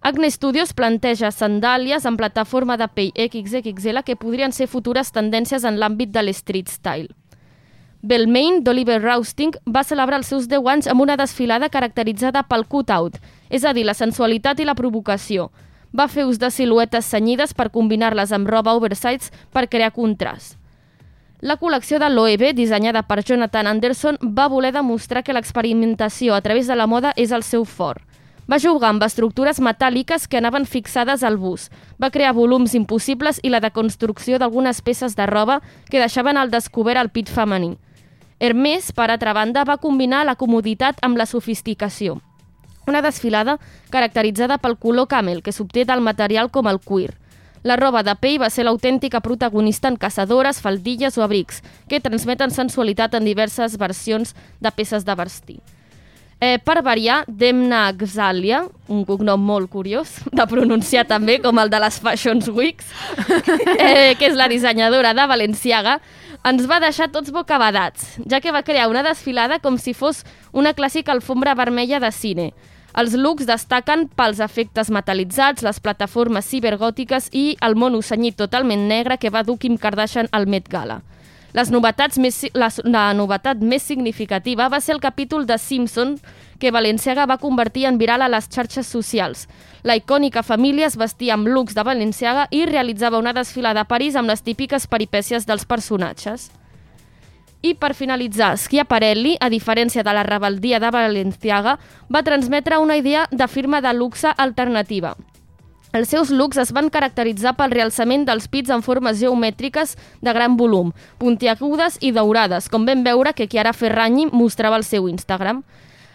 Speaker 4: Agne Studios planteja sandàlies en plataforma de pell XXL que podrien ser futures tendències en l'àmbit de l'street style. Belmain d'Oliver Rousting va celebrar els seus 10 anys amb una desfilada caracteritzada pel cut-out, és a dir, la sensualitat i la provocació. Va fer ús de siluetes senyides per combinar-les amb roba oversize per crear contrast. La col·lecció de Loewe, dissenyada per Jonathan Anderson, va voler demostrar que l'experimentació a través de la moda és el seu fort. Va jugar amb estructures metàl·liques que anaven fixades al bus. Va crear volums impossibles i la deconstrucció d'algunes peces de roba que deixaven al descobert el pit femení. Hermès, per altra banda, va combinar la comoditat amb la sofisticació. Una desfilada caracteritzada pel color camel, que s'obté del material com el cuir. La roba de pell va ser l'autèntica protagonista en caçadores, faldilles o abrics, que transmeten sensualitat en diverses versions de peces de vestir. Eh, per variar, Demna Gzalia, un cognom molt curiós, de pronunciar també com el de les Fashion Weeks, (laughs) eh, que és la dissenyadora de Valenciaga, ens va deixar tots bocabadats, ja que va crear una desfilada com si fos una clàssica alfombra vermella de cine. Els looks destaquen pels efectes metalitzats, les plataformes cibergòtiques i el mono senyit totalment negre que va dur Kim Kardashian al Met Gala. Les novetats més, la, la novetat més significativa va ser el capítol de Simpson que Balenciaga va convertir en viral a les xarxes socials. La icònica família es vestia amb looks de Balenciaga i realitzava una desfilada a París amb les típiques peripècies dels personatges. I per finalitzar, Schiaparelli, a diferència de la rebeldia de Balenciaga, va transmetre una idea de firma de luxe alternativa. Els seus looks es van caracteritzar pel realçament dels pits en formes geomètriques de gran volum, puntiagudes i daurades, com vam veure que Chiara Ferragni mostrava al seu Instagram.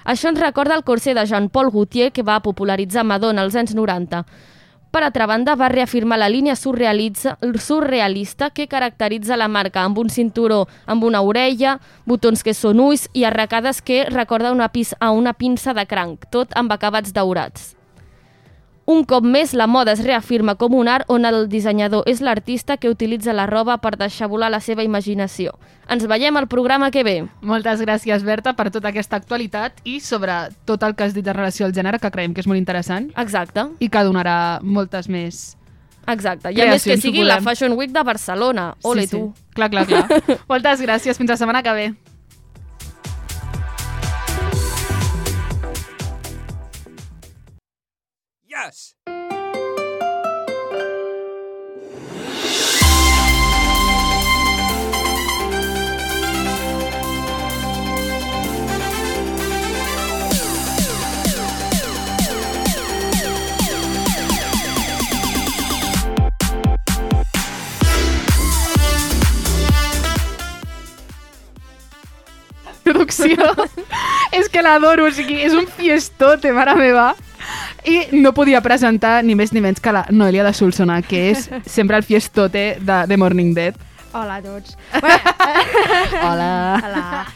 Speaker 4: Això ens recorda el corset de Jean-Paul Gaultier que va popularitzar Madonna als anys 90. Per altra banda, va reafirmar la línia surrealista que caracteritza la marca amb un cinturó amb una orella, botons que són ulls i arracades que recorda una pis a una pinça de cranc, tot amb acabats daurats. Un cop més, la moda es reafirma com un art on el dissenyador és l'artista que utilitza la roba per deixar volar la seva imaginació. Ens veiem al programa que ve.
Speaker 1: Moltes gràcies, Berta, per tota aquesta actualitat i sobre tot el que has dit en relació al gènere, que creiem que és molt interessant
Speaker 4: Exacte,
Speaker 1: i que donarà moltes més...
Speaker 4: exacte. I a més que sigui la. Fashion Week de Barcelona. Ole
Speaker 1: sí, sí.
Speaker 4: tu.
Speaker 1: Clar, clar, clar. (laughs) moltes gràcies. Fins la setmana que ve.
Speaker 11: Yes!
Speaker 1: És (laughs) que l'adoro, o sigui, és un fiestote, mare meva. I no podia presentar ni més ni menys que la Noelia de Solsona, que és sempre el fiestote de, de Morning Dead.
Speaker 10: Hola a tots. Bueno, (laughs)
Speaker 1: Hola.
Speaker 10: Hola.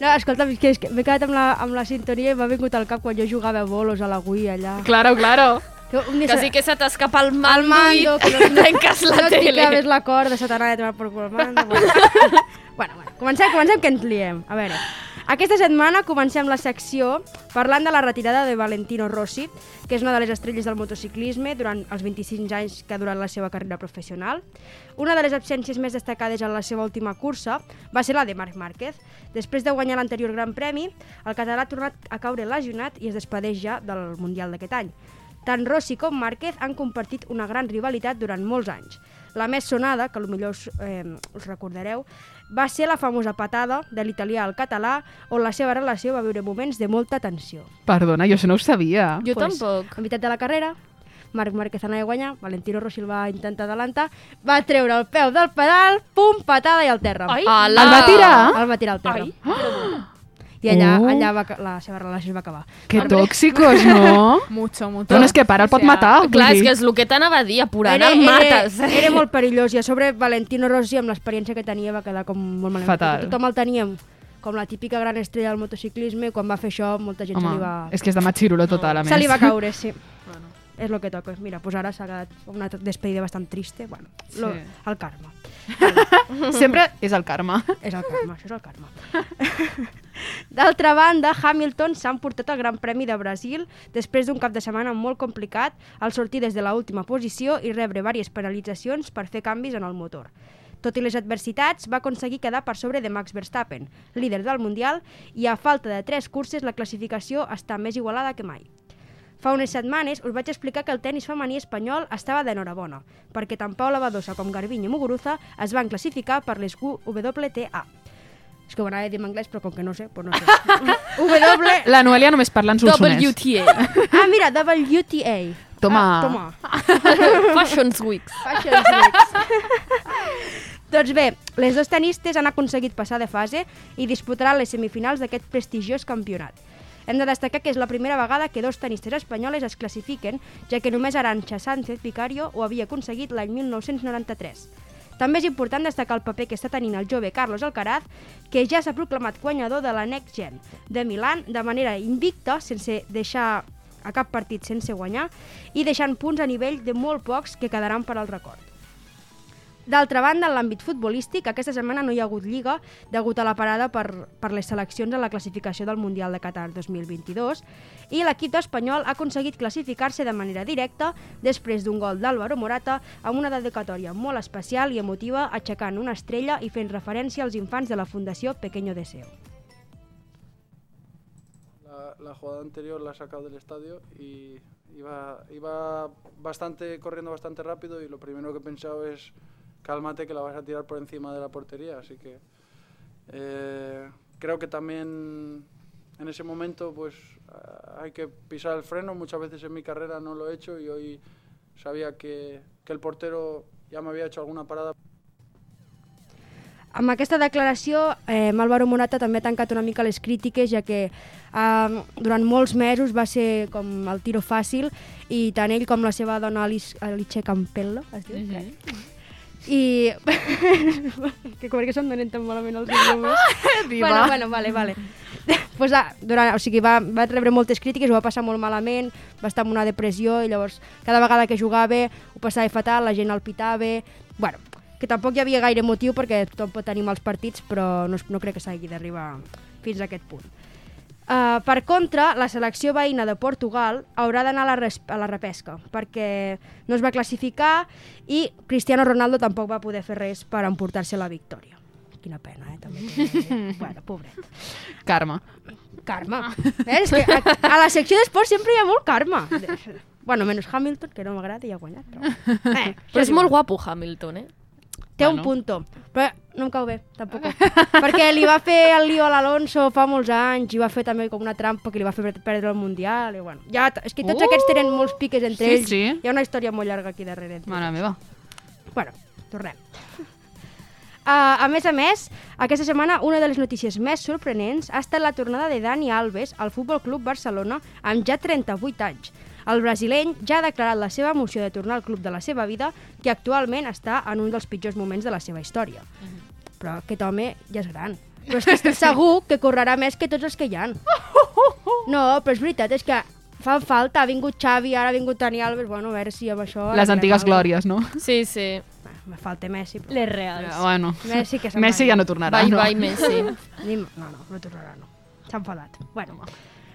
Speaker 10: No, escolta, és que, és que m'he quedat amb la, amb la sintonia i m'ha vingut al cap quan jo jugava a bolos a la Wii allà.
Speaker 1: Claro, claro.
Speaker 10: Que, un dia
Speaker 4: Que
Speaker 10: se-
Speaker 4: sí que se t'escapa el mando,
Speaker 10: el mando, que
Speaker 4: i trenques la
Speaker 10: no et
Speaker 4: tele.
Speaker 10: picaves la corda, se t'anava a tomar por cul el mando. Bueno, (laughs) bueno, bueno comencem, comencem que ens liem. A veure, aquesta setmana comencem la secció parlant de la retirada de Valentino Rossi, que és una de les estrelles del motociclisme durant els 25 anys que ha durat la seva carrera professional. Una de les absències més destacades en la seva última cursa va ser la de Marc Márquez. Després de guanyar l'anterior Gran Premi, el català ha tornat a caure lesionat i es despedeix ja del Mundial d'aquest any. Tant Rossi com Márquez han compartit una gran rivalitat durant molts anys. La més sonada, que potser us, eh, us recordareu, va ser la famosa patada de l'italià al català, on la seva relació va viure moments de molta tensió.
Speaker 1: Perdona, jo això no ho sabia.
Speaker 4: Jo tampoc.
Speaker 10: A meitat de la carrera, Marc Márquez anava a guanyar, Valentino Rossi el va intentar adelantar, va treure el peu del pedal, pum, patada i al terra.
Speaker 3: Ai,
Speaker 4: Ala.
Speaker 1: El va tirar?
Speaker 10: El va tirar al terra.
Speaker 3: ai.
Speaker 10: I allà,
Speaker 1: Oh.
Speaker 10: allà va, la seva relació es va acabar.
Speaker 1: Que tòxicos, (laughs) no?
Speaker 8: Mucho, mucho.
Speaker 1: Bueno, és que para el pot
Speaker 8: O sea,
Speaker 1: matar.
Speaker 4: Clar, és que és el que t'anava a dir, apurant
Speaker 10: Era,
Speaker 4: el
Speaker 10: era,
Speaker 4: mates.
Speaker 10: era (laughs) molt perillós i a sobre Valentino Rossi amb l'experiència que tenia va quedar com molt malament.
Speaker 1: Fatal.
Speaker 10: Tothom el teníem com la típica gran estrella del motociclisme quan va fer això molta gent se
Speaker 1: Home,
Speaker 10: li va...
Speaker 1: és que és de matxirulo total, a més.
Speaker 10: Se li va caure, (laughs) sí. És el que toca. Mira, pues ara s'ha quedat una despedida bastant triste. Bueno, lo,
Speaker 1: Sí.
Speaker 10: el karma.
Speaker 1: Sempre és el karma.
Speaker 10: És el karma, això és el karma. D'altra banda, Hamilton s'ha emportat el Gran Premi de Brasil després d'un cap de setmana molt complicat al sortir des de la última posició i rebre diverses penalitzacions per fer canvis en el motor. Tot i les adversitats, va aconseguir quedar per sobre de Max Verstappen, líder del Mundial, i a falta de tres curses la classificació està més igualada que mai. Fa unes setmanes us vaig explicar que el tennis femení espanyol estava d'enhorabona, perquè tant Paula Badosa com Garbiñe Muguruza es van classificar per les WTA. És que ho anava a dir en anglès, però com que no sé, doncs no sé. (laughs) w...
Speaker 1: La Noelia només parla en solsonès.
Speaker 4: WTA.
Speaker 10: Ah, mira, WTA.
Speaker 1: Toma.
Speaker 10: Ah, toma. (laughs)
Speaker 4: Fashions Weeks.
Speaker 10: Fashion Weeks. (laughs) doncs bé, les dos tenistes han aconseguit passar de fase i disputaran les semifinals d'aquest prestigiós campionat. Hem de destacar que és la primera vegada que dos tenistes espanyoles es classifiquen, ja que només Arancha Sánchez Vicario ho havia aconseguit l'any 1993. També és important destacar el paper que està tenint el jove Carlos Alcaraz, que ja s'ha proclamat guanyador de la Next Gen de Milan de manera invicta, sense deixar a cap partit sense guanyar, i deixant punts a nivell de molt pocs que quedaran per al record. D'altra banda, en l'àmbit futbolístic, aquesta setmana no hi ha hagut lliga degut a la parada per, per les seleccions en la classificació del Mundial de Qatar 2022 i l'equip espanyol ha aconseguit classificar-se de manera directa després d'un gol d'Álvaro Morata amb una dedicatòria molt especial i emotiva aixecant una estrella i fent referència als infants de la Fundació Pequeño Deseo.
Speaker 11: La, la jugada anterior la ha sacado del estadio y iba, iba bastante corriendo bastante rápido y lo primero que he pensado es cálmate que la vas a tirar por encima de la portería, así que eh, creo que también en ese momento pues ah, hay que pisar el freno, muchas veces en mi carrera no lo he hecho y hoy sabía que, que el portero ya me había hecho alguna parada.
Speaker 10: Amb aquesta declaració, eh, Álvaro Morata també ha tancat una mica les crítiques, ja que eh, durant molts mesos va ser com el tiro fàcil i tant ell com la seva dona Alice, Alice Campello, es diu? Mm -hmm. I... (laughs) que com que se'm donen tan malament els idiomes. (laughs)
Speaker 1: Diva.
Speaker 10: bueno, bueno, vale, vale. (laughs) pues, ah, durant, o sigui, va, va rebre moltes crítiques, ho va passar molt malament, va estar en una depressió i llavors cada vegada que jugava ho passava fatal, la gent el pitava... Bueno, que tampoc hi havia gaire motiu perquè tothom pot tenir mals partits, però no, no crec que s'hagi d'arribar fins a aquest punt. Uh, per contra, la selecció veïna de Portugal haurà d'anar a, la a la repesca perquè no es va classificar i Cristiano Ronaldo tampoc va poder fer res per emportar-se la victòria. Quina pena, eh? També. (laughs) bueno, pobret.
Speaker 1: Karma.
Speaker 10: Karma. Eh? És que a, a la secció d'esports sempre hi ha molt karma. Bueno, menys Hamilton, que no m'agrada i ha guanyat. Però... Eh,
Speaker 4: Però és molt guapo Hamilton, eh?
Speaker 10: Té
Speaker 1: Bueno.
Speaker 10: un punto, però no em cau bé, tampoc. (laughs) Perquè li va fer el lío a l'Alonso fa molts anys i va fer també com una trampa que li va fer perdre el Mundial. I bueno, ja, és que tots
Speaker 1: Uh!
Speaker 10: aquests tenen molts piques entre
Speaker 1: Sí,
Speaker 10: ells.
Speaker 1: sí.
Speaker 10: Hi ha una història molt llarga aquí darrere.
Speaker 1: Mare
Speaker 10: ells.
Speaker 1: meva.
Speaker 10: Bueno, tornem. Uh, (laughs) a més a més, aquesta setmana una de les notícies més sorprenents ha estat la tornada de Dani Alves al Futbol Club Barcelona amb ja 38 anys. El brasileny ja ha declarat la seva emoció de tornar al club de la seva vida, que actualment està en un dels pitjors moments de la seva història. Però aquest home ja és gran. Però és que estic (laughs) segur que correrà més que tots els que hi ha. (laughs) No, però és veritat, és que fa falta. Ha vingut Xavi, ara ha vingut Dani Alves, bueno, a veure si amb això...
Speaker 1: Les antigues glòries, no?
Speaker 4: Sí, sí.
Speaker 10: Me falta Messi. Però...
Speaker 3: Les reals.
Speaker 1: Bueno,
Speaker 10: Messi que
Speaker 1: Messi ja no tornarà,
Speaker 4: Bye,
Speaker 1: no?
Speaker 4: bye, Messi.
Speaker 10: No, no, no tornarà, no. S'ha enfadat. Bueno,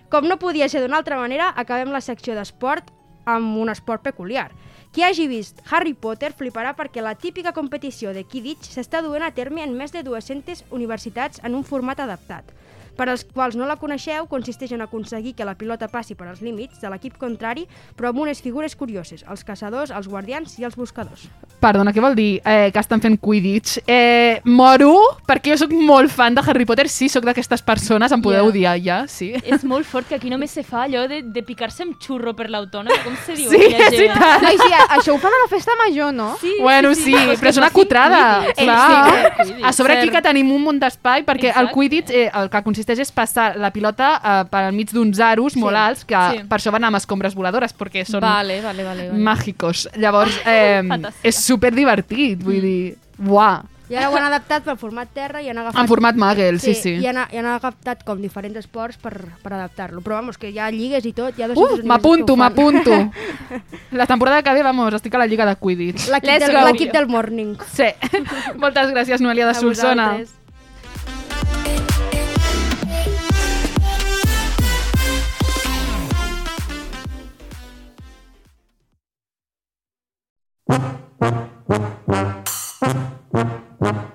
Speaker 10: com no podia ser d'una altra manera, acabem la secció d'esport amb un esport peculiar. Qui hagi vist Harry Potter fliparà perquè la típica competició de Quidditch s'està duent a terme en més de 200 universitats en un format adaptat. Per als quals no la coneixeu, consisteix en aconseguir que la pilota passi per als límits de l'equip contrari, però amb unes figures curioses, els caçadors, els guardians i els buscadors.
Speaker 1: Perdona, què vol dir eh, que estan fent Quidditch? Eh, moro, perquè jo sóc molt fan de Harry Potter. Sí, sóc d'aquestes persones, em podeu
Speaker 3: Ja.
Speaker 1: odiar ja, sí.
Speaker 3: És molt fort que aquí només se fa allò de, de picar-se amb xurro per l'autònom. Com se diu?
Speaker 1: Sí, és veritat.
Speaker 8: Ai, sí, això ho fan a la festa major, no?
Speaker 3: Sí,
Speaker 1: Bueno, sí,
Speaker 3: Però
Speaker 1: però és una cutrada. Clar.
Speaker 3: Sí.
Speaker 1: A sobre aquí que tenim un munt d'espai, perquè el
Speaker 3: Exacte.
Speaker 1: Quidditch eh, el que consisteix és passar la pilota eh, per al mig d'uns aros molt alts, que
Speaker 3: Sí.
Speaker 1: per això van amb escombres voladores, perquè són
Speaker 4: Vale, vale, vale. vale.
Speaker 1: màgicos. Llavors, eh, (laughs) és super divertit, vull dir, uah,
Speaker 10: I ara ho han adaptat pel format terra i han agafat...
Speaker 1: en format Magel, sí, sí.
Speaker 10: I han, i han agafat com diferents esports per, per adaptar-lo. Però vamos, que hi ha lligues i tot, hi ha 200
Speaker 1: Uh, m'apunto, m'apunto. (laughs) La temporada que ve, vamos, estic a la Lliga de Quidditch.
Speaker 10: L'equip del, del morning.
Speaker 1: Sí. (laughs) Moltes gràcies, Noelia de
Speaker 10: A
Speaker 1: Solsona.
Speaker 10: vosaltres.
Speaker 1: Thank you.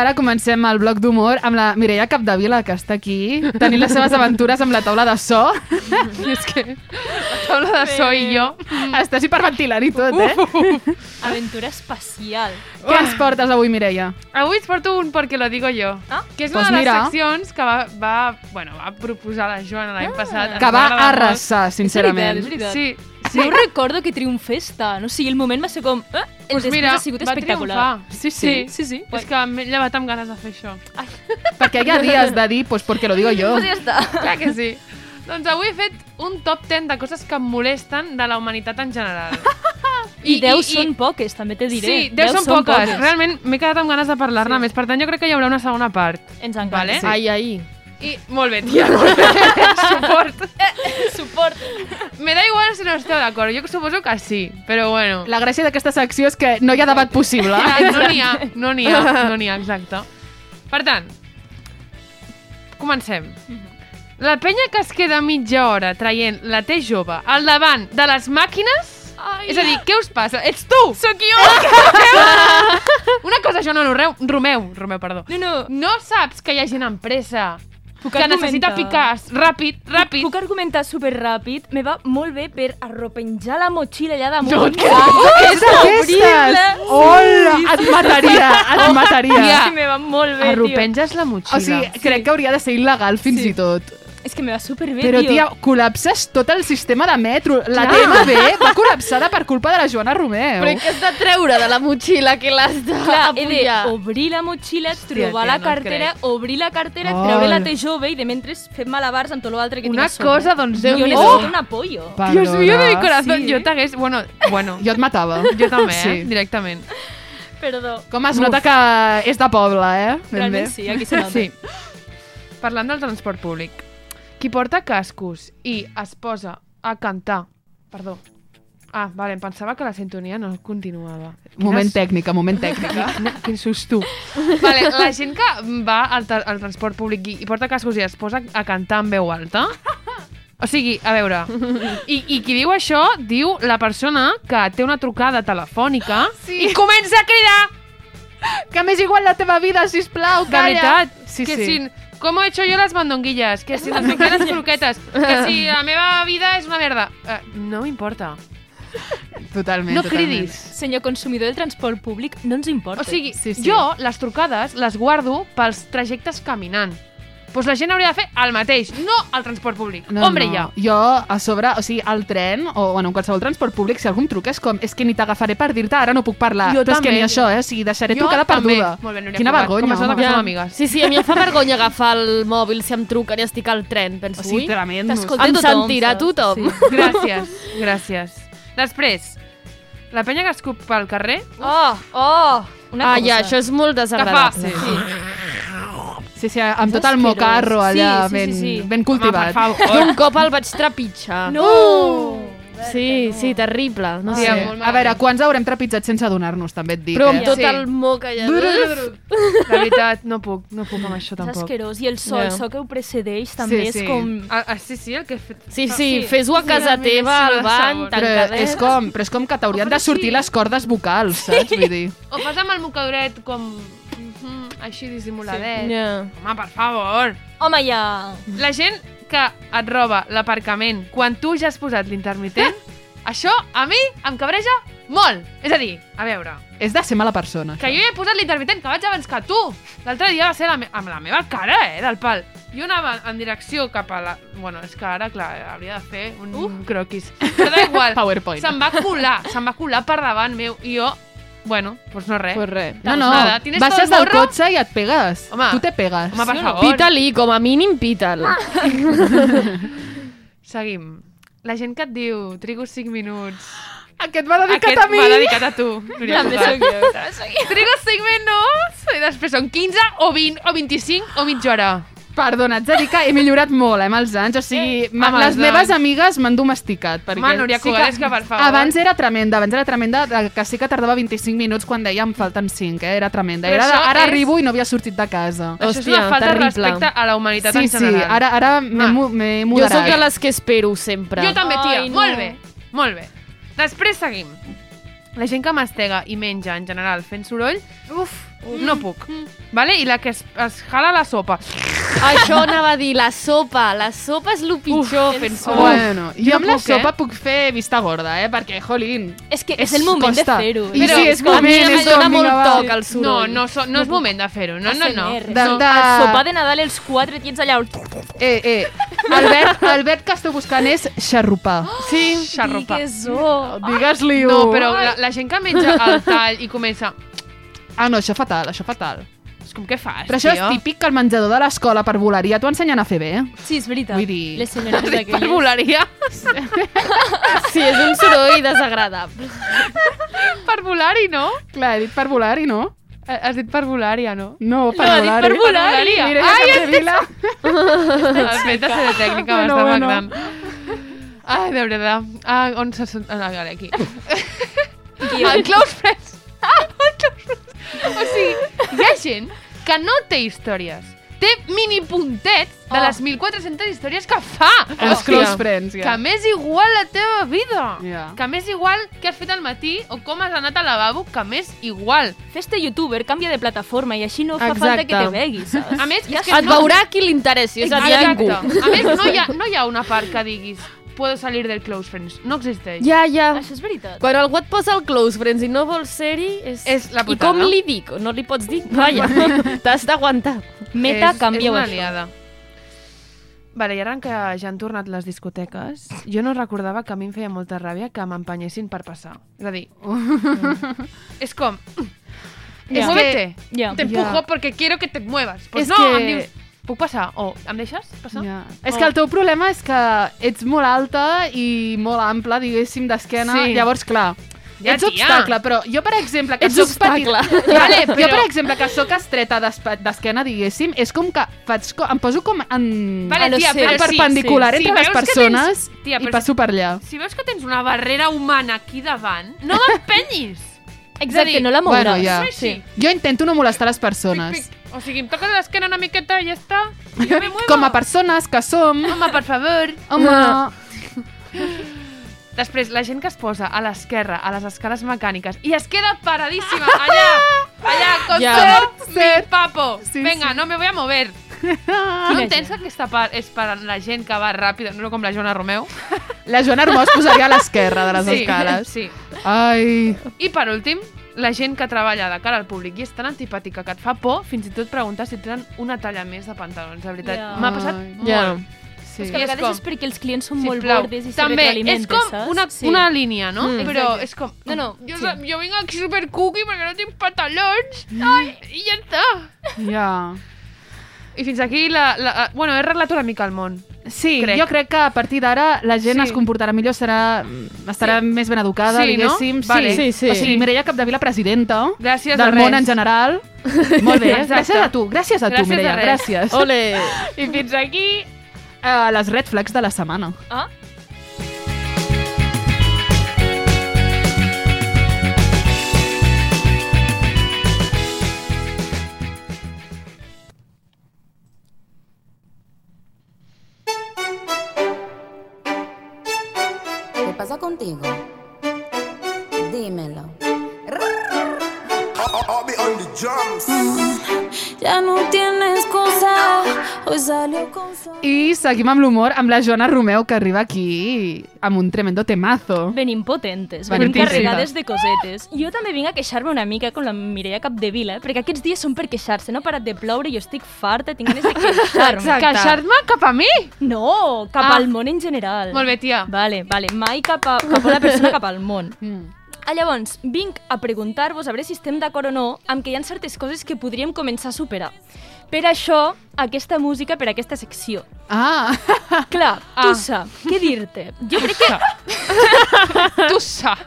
Speaker 1: Ara comencem el bloc d'humor amb la Mireia Capdevila, que està aquí, tenint les seves aventures amb la taula de so. (laughs)
Speaker 2: És que la taula de so i jo...
Speaker 1: Estàs hiperventilant i tot, eh? (laughs)
Speaker 3: Aventura espacial.
Speaker 1: Què ens portes avui, Mireia?
Speaker 2: Avui us porto un perquè lo digo jo.
Speaker 3: Ah?
Speaker 2: Que és
Speaker 1: Pues
Speaker 2: una de les
Speaker 1: mira.
Speaker 2: seccions que va, va, bueno, va proposar la Joana l'any passat. Ens
Speaker 1: Que va arrasar, sincerament.
Speaker 3: És veritat, és
Speaker 2: Sí,
Speaker 3: veritat. Sí. No recordo que triomfés tant. O sigui, el moment va ser com... Eh? El
Speaker 2: Pues
Speaker 3: després
Speaker 2: mira,
Speaker 3: ha sigut
Speaker 2: va
Speaker 3: espectacular.
Speaker 2: triomfar.
Speaker 1: Sí, sí.
Speaker 3: Sí, sí.
Speaker 2: És que m'he llevat amb ganes de fer això.
Speaker 1: Perquè hi ha dies de dir, pues porque lo digo yo.
Speaker 3: Pues ja està.
Speaker 2: Clar que sí. Doncs avui he fet un top 10 de coses que em molesten de la humanitat en general. (laughs)
Speaker 3: I, I 10 són poques, també te diré.
Speaker 2: Sí, 10 són poques. Realment m'he quedat amb ganes de parlar-ne sí. més. Per tant, jo crec que hi haurà una segona part.
Speaker 3: Ens encanta.
Speaker 2: Vale?
Speaker 3: Sí.
Speaker 4: Ai, ai.
Speaker 2: I molt bé, tia. molt bé. (laughs) Suport. (laughs)
Speaker 3: Suport.
Speaker 2: Me da igual si no esteu d'acord. Jo suposo que sí, però bueno.
Speaker 1: La gràcia d'aquesta secció és que no hi ha debat possible. (laughs)
Speaker 2: Ah, no n'hi ha, no n'hi ha, no n'hi ha, exacte. Per tant, comencem. La penya que es queda mitja hora traient la T jove al davant de les màquines...
Speaker 3: Ai.
Speaker 2: És a dir, què us passa? Ets tu!
Speaker 3: Sóc jo!
Speaker 2: Una cosa, jo no, no, Romeu, Romeu, perdó.
Speaker 3: No, no.
Speaker 2: No saps que hi ha gent en pressa
Speaker 3: Puc
Speaker 2: que necessita picar ràpid, ràpid.
Speaker 3: Puc argumentar super ràpid. Me va molt bé per arropenjar la motxilla allà damunt.
Speaker 2: No,
Speaker 3: que
Speaker 1: és d'aquestes! Hola, et mataria, et mataria.
Speaker 3: Sí, me va molt bé, tio.
Speaker 2: Arropenges la motxilla.
Speaker 1: O sigui, crec que hauria de ser il·legal fins
Speaker 3: Sí.
Speaker 1: i tot.
Speaker 3: És que me va super bé,
Speaker 1: Però,
Speaker 3: tio.
Speaker 1: tia, col·lapses tot el sistema de metro. La
Speaker 4: Clar.
Speaker 1: TMB va col·lapsada per culpa de la Joana Romeu.
Speaker 4: Però què has de treure de la motxilla que l'has de
Speaker 3: Clar, he
Speaker 4: apujar?
Speaker 3: d'obrir la motxilla, trobar
Speaker 2: tia,
Speaker 3: la
Speaker 2: no
Speaker 3: cartera,
Speaker 2: crec.
Speaker 3: obrir la cartera,
Speaker 1: Hola.
Speaker 3: treure la T jove i de mentre fem malabars amb tot l'altre que
Speaker 2: Una
Speaker 3: tinc
Speaker 2: cosa, doncs,
Speaker 3: Jo
Speaker 2: Déu-n'hi-do.
Speaker 3: necessito un apoyo.
Speaker 2: Dios mío de mi corazón,
Speaker 1: sí.
Speaker 2: jo t'hagués... Bueno, bueno, (laughs)
Speaker 1: Jo et matava.
Speaker 2: jo també,
Speaker 1: Sí.
Speaker 2: eh? directament.
Speaker 3: Perdó.
Speaker 1: Com es nota que és de poble, eh? Ben bé.
Speaker 3: Realment sí, aquí se nota.
Speaker 2: Sí. Parlant del transport públic. Qui porta cascos i es posa a cantar... Perdó. Ah, vale, em pensava que la sintonia no continuava.
Speaker 1: Moment
Speaker 2: Quines-
Speaker 1: tècnica, moment tècnica.
Speaker 2: No, quin susto. Vale, la gent que va al, tra- al transport públic i, i porta cascos i es posa a cantar en veu alta... O sigui, a veure, i, i qui diu això diu la persona que té una trucada telefònica
Speaker 1: Sí.
Speaker 2: i comença a cridar
Speaker 1: Que m'és igual la teva vida, sisplau,
Speaker 2: De
Speaker 1: calla.
Speaker 2: veritat,
Speaker 1: Sí,
Speaker 2: que
Speaker 1: sí.
Speaker 2: si... ¿Cómo he hecho yo las mandonguillas? Que si no sé qué las (laughs) croquetas. Que si la meva vida és una merda. Uh, no m'importa.
Speaker 1: Totalment,
Speaker 2: No
Speaker 1: totalment.
Speaker 2: cridis.
Speaker 3: Senyor consumidor del transport públic, no ens importa.
Speaker 2: O sigui,
Speaker 1: Sí, sí.
Speaker 2: jo les trucades les guardo pels trajectes caminant. Doncs la gent hauria de fer el mateix, no al transport públic.
Speaker 1: No,
Speaker 2: Hombre,
Speaker 1: no.
Speaker 2: ja.
Speaker 1: Jo, a sobre, o sigui, al tren, o bueno, en qualsevol transport públic, si algú em truca és com, és que ni t'agafaré per dir-te, ara no puc parlar.
Speaker 2: Jo
Speaker 1: Però és que
Speaker 2: també.
Speaker 1: ni això, eh? O sigui, deixaré
Speaker 2: Jo
Speaker 1: trucada
Speaker 2: també.
Speaker 1: perduda.
Speaker 2: Molt bé, Núria
Speaker 1: Quina
Speaker 2: Cugat,
Speaker 1: vergonya,
Speaker 2: com es nota
Speaker 1: home.
Speaker 2: que som amigues.
Speaker 4: Sí, sí, a mi em fa vergonya agafar el mòbil si em truquen i estic al tren. Penso,
Speaker 1: O sigui,
Speaker 4: ui,
Speaker 1: tremendo.
Speaker 3: T'escolta
Speaker 4: em
Speaker 3: tothom,
Speaker 4: sentirà tothom.
Speaker 3: Sí. (laughs)
Speaker 2: Gràcies, gràcies. Després, la penya que escup pel carrer...
Speaker 3: Oh, oh! Una
Speaker 4: Ah,
Speaker 3: cosa.
Speaker 4: ja, això és molt desagradable.
Speaker 2: Sí.
Speaker 1: Sí, sí, amb tot el mocarro allà,
Speaker 3: Sí, sí,
Speaker 1: ben,
Speaker 3: sí, sí.
Speaker 1: ben
Speaker 2: Home,
Speaker 1: cultivat.
Speaker 2: per favor. (laughs)
Speaker 4: Un cop el vaig trepitjar.
Speaker 3: No!
Speaker 4: Sí, sí, terrible. No
Speaker 2: Tia,
Speaker 4: sé.
Speaker 1: A veure, quants haurem trepitjat sense adonar-nos, també et dic,
Speaker 4: Però amb
Speaker 1: eh?
Speaker 4: tot
Speaker 2: Sí.
Speaker 4: el moc allà.
Speaker 2: La veritat, no puc, no puc amb això
Speaker 3: És
Speaker 2: tampoc.
Speaker 3: asquerós. I el so,
Speaker 4: Ja.
Speaker 3: el so que ho precedeix també
Speaker 1: Sí,
Speaker 3: és
Speaker 1: sí.
Speaker 3: com...
Speaker 2: Ah, ah, sí, sí, el que he fet...
Speaker 4: Sí, sí,
Speaker 3: Sí.
Speaker 4: fes-ho a casa
Speaker 2: Sí,
Speaker 4: teva,
Speaker 2: sí,
Speaker 4: al bany,
Speaker 2: sabor.
Speaker 1: Però
Speaker 4: tancadet.
Speaker 1: és com, però és com que t'haurien de sortir
Speaker 2: sí.
Speaker 1: les cordes vocals, saps? Vull dir...
Speaker 2: O fas amb el mocadoret com... així dissimuladet.
Speaker 4: Ja.
Speaker 2: Home, per favor.
Speaker 3: Home, ja...
Speaker 2: La gent que et roba l'aparcament quan tu ja has posat l'intermitent, (laughs) això a mi em cabreja molt. És a dir, a veure,
Speaker 1: És de ser mala persona,
Speaker 2: que
Speaker 1: això.
Speaker 2: jo ja he posat l'intermitent, que vaig abans que tu. L'altre dia va ser la amb la meva cara, eh, del pal. Jo anava en direcció cap a la... Bueno, és que ara, clar, hauria de fer un uh. croquis. (laughs) Però da igual.
Speaker 1: PowerPoint.
Speaker 2: Se'm va colar, se'm va colar per davant meu. I jo, bueno, doncs no res.
Speaker 4: Pues res.
Speaker 1: No, no,
Speaker 2: nada, tienes
Speaker 1: baixes
Speaker 2: todo el
Speaker 1: del
Speaker 2: morro?
Speaker 1: cotxe i et pegues.
Speaker 2: Home.
Speaker 1: Tu te pegues.
Speaker 2: Home, per
Speaker 3: Sí o no?
Speaker 2: favor.
Speaker 4: Pita-li, com a mínim pita'l. (laughs)
Speaker 2: Seguim. La gent que et diu, trigo 5 minuts.
Speaker 1: Aquest va dedicat
Speaker 2: Aquest
Speaker 1: a mi.
Speaker 2: va dedicat a tu. Núria
Speaker 3: També
Speaker 2: Cugat.
Speaker 3: sóc jo. També sóc jo.
Speaker 2: Trigo 5 minuts i després són 15 o 20 o 25 o mitja hora.
Speaker 1: Perdona, ets de dir que he millorat molt, eh, amb els anys. O sigui,
Speaker 2: Eh, amb
Speaker 1: les
Speaker 2: els
Speaker 1: meves amigues m'han domesticat. Perquè
Speaker 2: Home, Núria és que, per favor.
Speaker 1: Abans era tremenda, abans era tremenda, que sí que tardava 25 minuts quan deia em falten 5, eh? Era tremenda. Era ara
Speaker 2: és-
Speaker 1: arribo i no havia sortit de casa.
Speaker 2: Això és
Speaker 4: Hòstia,
Speaker 2: una falta
Speaker 4: terrible.
Speaker 2: de respecte a la humanitat
Speaker 1: Sí,
Speaker 2: en
Speaker 1: sí,
Speaker 2: general.
Speaker 1: ara, ara m'he mu- m'he
Speaker 4: Jo
Speaker 1: moderat.
Speaker 4: sóc de les que espero sempre.
Speaker 2: Jo també, tia.
Speaker 3: Ai, no.
Speaker 2: Molt bé, molt bé. Després seguim. La gent que mastega i menja en general fent soroll, uf, No puc. Vale? I la que es, es jala la sopa.
Speaker 4: Això anava a dir, la sopa. La sopa és el pitjor fent sopa.
Speaker 1: Bueno, jo
Speaker 2: Jo
Speaker 1: amb la
Speaker 2: puc, eh?
Speaker 1: sopa puc fer vista gorda, eh? Perquè, jolín...
Speaker 3: És que és el moment de
Speaker 1: costa.
Speaker 3: fer-ho.
Speaker 1: I
Speaker 2: Però
Speaker 1: sí, és
Speaker 4: a mi
Speaker 1: moment,
Speaker 4: em
Speaker 1: com,
Speaker 4: molt toc el
Speaker 2: No,
Speaker 4: soroll.
Speaker 2: no, so, no és moment de fer-ho. No, no, no.
Speaker 1: De-
Speaker 3: No,
Speaker 1: de-
Speaker 3: El sopar de Nadal els quatre tiets allà...
Speaker 1: Eh, eh, el verb, el verb que esteu buscant és xarrupar.
Speaker 2: Sí, xarropa.
Speaker 3: Digues-ho.
Speaker 1: Digues-li-ho.
Speaker 2: No, però la, la gent que menja el tall i comença...
Speaker 1: Ah, no, això fatal, això fatal.
Speaker 2: És com, què fas,
Speaker 1: Però això
Speaker 2: tio?
Speaker 1: és típic que al menjador de l'escola per volaria t'ho ensenyen a fer bé.
Speaker 3: Sí, és veritat.
Speaker 1: Vull dir-
Speaker 3: Les senyorites
Speaker 2: Per
Speaker 3: aquelles.
Speaker 2: volaria. (laughs)
Speaker 4: Sí, és un soroll desagradable.
Speaker 2: per volar-hi, no?
Speaker 1: Clar, he dit per volar-hi, no?
Speaker 2: Eh, Has dit per volar-hi, no?
Speaker 1: No, per
Speaker 3: No, dit per volar-hi.
Speaker 1: Mira,
Speaker 2: Ai,
Speaker 1: ja Vila. (laughs)
Speaker 2: El fet de ser de tècnica
Speaker 1: Bueno,
Speaker 2: m'està
Speaker 1: bueno.
Speaker 2: magnant. Ai, de veritat. Ah, on se. Ah, vale, aquí. El Close Friends. El Close Friends. (laughs) O sigui, hi ha gent que no té històries. Té mini puntets de
Speaker 1: Oh.
Speaker 2: les 1.400 històries que fa.
Speaker 1: Els
Speaker 2: Hòstia.
Speaker 1: close friends, ja.
Speaker 2: Que m'és igual la teva vida.
Speaker 1: Ja.
Speaker 2: Que m'és igual què has fet al matí o com has anat al lavabo, que m'és igual.
Speaker 3: Fes-te youtuber, canvia de plataforma i així no fa
Speaker 4: Exacte.
Speaker 3: falta que te veguis, saps?
Speaker 2: A més, és que
Speaker 4: Et veurà qui li interessi, és a dir, ningú.
Speaker 2: A més, no hi, ha, no hi ha una part que diguis puedo salir del close friends. No existeix.
Speaker 4: Ja, ja.
Speaker 3: Això és veritat.
Speaker 4: Quan algú et posa el close friends i no vols ser-hi, és...
Speaker 2: És la
Speaker 4: I
Speaker 2: putada.
Speaker 4: com li dic? No li pots dir? Vaja, (laughs) t'has d'aguantar.
Speaker 3: Meta,
Speaker 2: és,
Speaker 3: canvia-ho
Speaker 2: és una aliada. Vale, i ara que ja han tornat les discoteques, jo no recordava que a mi em feia molta ràbia que m'empenyessin per passar. És a dir, (laughs) és com...
Speaker 3: Ja.
Speaker 2: Muévete.
Speaker 3: Ja.
Speaker 2: Te empujo
Speaker 1: Ja.
Speaker 2: porque quiero que te muevas. Pues
Speaker 1: És
Speaker 2: no,
Speaker 1: que-
Speaker 2: em dius, puc passar? O em deixes passar?
Speaker 1: Ja. És que el teu problema és que ets molt alta i molt ampla, diguéssim, d'esquena.
Speaker 2: Sí.
Speaker 1: Llavors, clar,
Speaker 2: Ja,
Speaker 1: ets
Speaker 2: tia.
Speaker 1: obstacle, però jo, per exemple, que
Speaker 4: Ets
Speaker 1: soc
Speaker 4: obstacle.
Speaker 1: petita... (laughs) Vale,
Speaker 2: Però-
Speaker 1: Jo, per exemple, que sóc estreta d'esquena, diguéssim, és com que faig co em poso com en,
Speaker 2: Vale,
Speaker 1: en
Speaker 2: tia, però sí,
Speaker 1: perpendicular
Speaker 2: sí.
Speaker 1: entre
Speaker 2: Si
Speaker 1: les persones
Speaker 2: tens- tia,
Speaker 1: i
Speaker 2: però
Speaker 1: passo per allà.
Speaker 2: Si veus que tens una barrera humana aquí davant, no (laughs) m'empenyis!
Speaker 3: Exacte,
Speaker 2: dir,
Speaker 3: no la mouràs.
Speaker 1: Bueno, ja.
Speaker 2: Sí, sí.
Speaker 1: Jo intento no molestar les persones.
Speaker 2: Pic, pic. O sigui, em toques l'esquena una miqueta i ja està. Jo me (laughs) muevo.
Speaker 1: Com a persones que som...
Speaker 2: Home, per favor.
Speaker 1: Home,
Speaker 2: Després, la gent que es posa a l'esquerra, a les escales mecàniques, i es queda paradíssima allà, allà, (laughs) con
Speaker 4: Ja.
Speaker 2: todo mi papo.
Speaker 1: Sí,
Speaker 2: Venga,
Speaker 1: sí.
Speaker 2: no me voy a mover. (laughs) No entens que aquesta part és per la gent que va ràpida, no com la Joana Romeu?
Speaker 1: la Joana Armó es posaria a l'esquerra de les
Speaker 2: sí,
Speaker 1: escales.
Speaker 2: Sí.
Speaker 1: Ai...
Speaker 2: I per últim, la gent que treballa de cara al públic i és tan antipàtica que et fa por, fins i tot preguntar si tenen una talla més de pantalons, de veritat.
Speaker 3: Ja.
Speaker 2: M'ha passat
Speaker 1: Ai,
Speaker 2: molt.
Speaker 4: Ja.
Speaker 1: Sí.
Speaker 3: És que a
Speaker 2: I és
Speaker 3: vegades
Speaker 2: com,
Speaker 3: és perquè els clients són molt
Speaker 2: Sisplau.
Speaker 3: bordes i se
Speaker 2: També, és com
Speaker 3: saps?
Speaker 2: una,
Speaker 3: Sí.
Speaker 2: una línia, no?
Speaker 4: Mm.
Speaker 2: Però
Speaker 3: Exacte.
Speaker 2: és com...
Speaker 3: No, no,
Speaker 2: Jo,
Speaker 3: sí.
Speaker 2: jo vinc aquí super cookie perquè no tinc pantalons. Ai, I ja està.
Speaker 1: Ja.
Speaker 2: I fins aquí, la, la, bueno, he arreglat una mica el món.
Speaker 1: Sí,
Speaker 2: Crec.
Speaker 1: jo crec que a partir d'ara la gent
Speaker 2: Sí.
Speaker 1: es comportarà millor, serà, estarà més ben educada,
Speaker 2: Sí, no?
Speaker 1: diguéssim.
Speaker 2: Vale.
Speaker 4: Sí, sí.
Speaker 1: O sigui, Mireia Capdevila, presidenta
Speaker 2: Gràcies
Speaker 1: del món
Speaker 2: res.
Speaker 1: en general. (laughs) Molt bé,
Speaker 2: Exacte.
Speaker 1: gràcies a tu, gràcies a tu,
Speaker 2: Gràcies
Speaker 1: Mireia, gràcies.
Speaker 4: Ole!
Speaker 2: I fins aquí...
Speaker 1: Uh, les red flags de la setmana.
Speaker 3: Ah,
Speaker 12: contigo? Dímelo.
Speaker 7: Ya no tienes cosa, hoy salió con.
Speaker 1: I seguim amb l'humor amb la Joana Romeu, que arriba aquí amb un tremendo temazo.
Speaker 3: venim potentes,
Speaker 1: Venim potentes.
Speaker 3: carregades de cosetes. Jo també vinc a queixar-me una mica con la Mireia Capdevila, eh? perquè aquests dies són per queixar-se, no ha parat de ploure, jo estic farta, tinc ganes de (laughs) queixar-me.
Speaker 2: Queixar-me cap a mi?
Speaker 3: No, cap
Speaker 2: Ah.
Speaker 3: al món en general.
Speaker 2: Molt bé, tia.
Speaker 3: Vale, vale, mai cap a, cap a una persona cap al món.
Speaker 1: Mm.
Speaker 3: Ah, llavors, vinc a preguntar-vos a veure si estem d'acord o no amb que hi ha certes coses que podríem començar a superar. Per això, aquesta música per aquesta secció.
Speaker 1: Ah, (laughs)
Speaker 3: Clar,
Speaker 2: Ah.
Speaker 3: tu saps, què dir-te? Jo crec que...
Speaker 2: Tu sa. (laughs)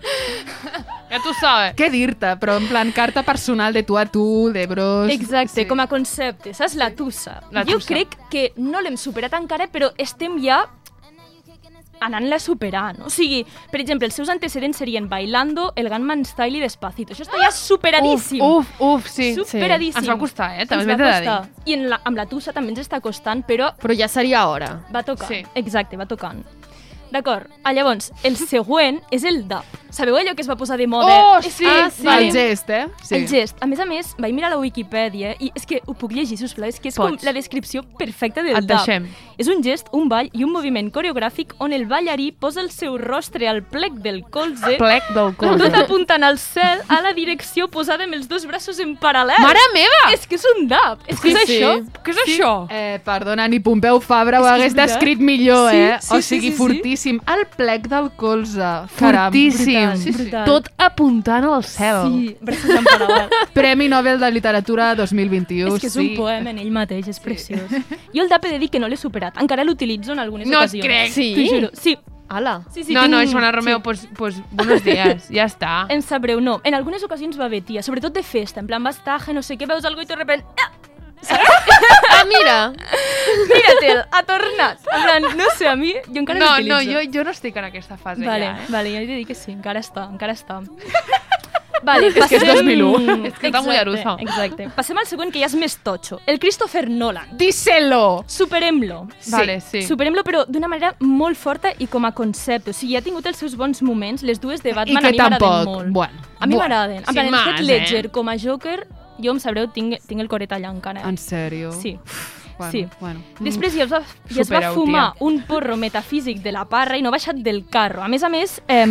Speaker 2: Ja tu sabes.
Speaker 1: què dir-te? Però en plan carta personal de tu a tu, de bros...
Speaker 3: Exacte, com a concepte, saps? La tussa.
Speaker 2: La
Speaker 3: jo
Speaker 2: tussa.
Speaker 3: crec que no l'hem superat encara, però estem ja anant-la superant. O sigui, per exemple, els seus antecedents serien Bailando, El Gunman Style i Despacito. Això està ja superadíssim.
Speaker 2: Uf, uf, sí.
Speaker 3: Superadíssim.
Speaker 2: Ens va costar, eh? També
Speaker 3: Ens va costar.
Speaker 2: dir.
Speaker 3: I en la, amb la tussa també ens està costant, però
Speaker 4: Però ja seria hora.
Speaker 3: va tocant.
Speaker 2: Sí.
Speaker 3: Exacte, va tocant. D'acord. Llavors, el següent és el dub. Sabeu allò que es va posar de moda?
Speaker 2: Oh, sí, ah, sí.
Speaker 1: El gest, eh? Sí.
Speaker 3: El gest. A més a més, vaig mirar la Wikipedia i és que ho puc llegir, sisplau, és que és
Speaker 2: Pots.
Speaker 3: com la descripció perfecta del
Speaker 2: Et
Speaker 3: dab.
Speaker 2: deixem.
Speaker 3: És un gest, un ball i un moviment coreogràfic on el ballarí posa el seu rostre al plec del colze,
Speaker 2: Plec del colze.
Speaker 3: tot apuntant al cel a la direcció posada amb els dos braços en paral·lel.
Speaker 2: Mare meva!
Speaker 3: És que és un dab. És que
Speaker 2: Què
Speaker 3: és
Speaker 2: és
Speaker 3: això.
Speaker 2: Què és això?
Speaker 1: Eh, perdona, ni Pompeu Fabra ho hagués descrit millor,
Speaker 3: Sí,
Speaker 1: eh?
Speaker 3: sí,
Speaker 1: o
Speaker 3: sí,
Speaker 1: sigui,
Speaker 3: sí, sí.
Speaker 1: fortíssim. El plec del colze. Caram.
Speaker 2: Fortíssim.
Speaker 3: Brutal, Sí, sí. brutal.
Speaker 2: Tot apuntant al cel.
Speaker 3: Sí, braços en paral·lel.
Speaker 1: Premi Nobel de Literatura 2021,
Speaker 3: és que és
Speaker 1: sí.
Speaker 3: un poema en ell mateix, és preciós. Jo el dab he de dir que no l'he superat. Encara l'utilitzo en algunes
Speaker 2: No
Speaker 3: ocasions.
Speaker 2: crec.
Speaker 4: Sí?
Speaker 3: T'ho juro. Sí.
Speaker 4: Ala.
Speaker 3: Sí, sí,
Speaker 2: no,
Speaker 3: tinc-
Speaker 2: no, Joana Romeo,
Speaker 3: sí.
Speaker 2: pues, pues buenos días, ja està. (laughs)
Speaker 3: Em sap greu, no. En algunes ocasions va bé, tia. Sobretot de festa. En plan, vas taja, no sé què, veus algo i de repente... Ah,
Speaker 4: Ah, mira!
Speaker 3: Mírate'l, ha tornat. En plan, no sé, a mi, jo encara
Speaker 2: No,
Speaker 3: l'utilitzo.
Speaker 2: no, jo, jo no estic en aquesta fase
Speaker 3: Vale,
Speaker 2: ja, eh?
Speaker 3: vale, jo he de dir que sí, encara està, encara està. (laughs) Vale,
Speaker 1: És que és 2001. (laughs)
Speaker 2: És que està muy
Speaker 3: Exacte,
Speaker 2: arusa.
Speaker 3: Exacte. Passem al següent, que ja és més totxo. El Christopher Nolan.
Speaker 1: Díselo!
Speaker 3: Superem-lo.
Speaker 2: Vale, sí.
Speaker 3: Superem-lo, però d'una manera molt forta i com a concepte. O sigui, ha tingut els seus bons moments. Les dues de
Speaker 1: I
Speaker 3: Batman
Speaker 1: que
Speaker 3: a mi m'agraden molt.
Speaker 1: Bueno,
Speaker 3: A mi
Speaker 1: bueno.
Speaker 3: m'agraden. En plan, el Heath Ledger
Speaker 2: eh?
Speaker 3: com a Joker, jo em sabreu, tinc, tinc el coret allà encara.
Speaker 1: En sèrio?
Speaker 3: Sí.
Speaker 1: Bueno,
Speaker 3: sí.
Speaker 1: Bueno.
Speaker 3: Després ja es va, ja es va fumar
Speaker 2: tia.
Speaker 3: un porro metafísic de la parra i no ha baixat del carro. A més a més, eh,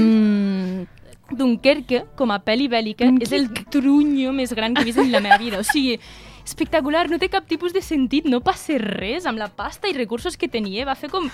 Speaker 3: Dunkerque, com a pel·li bèl·lica, és el trunyo més gran que he vist en la meva vida. O sigui, espectacular, no té cap tipus de sentit, no passa res amb la pasta i recursos que tenia. Va fer com...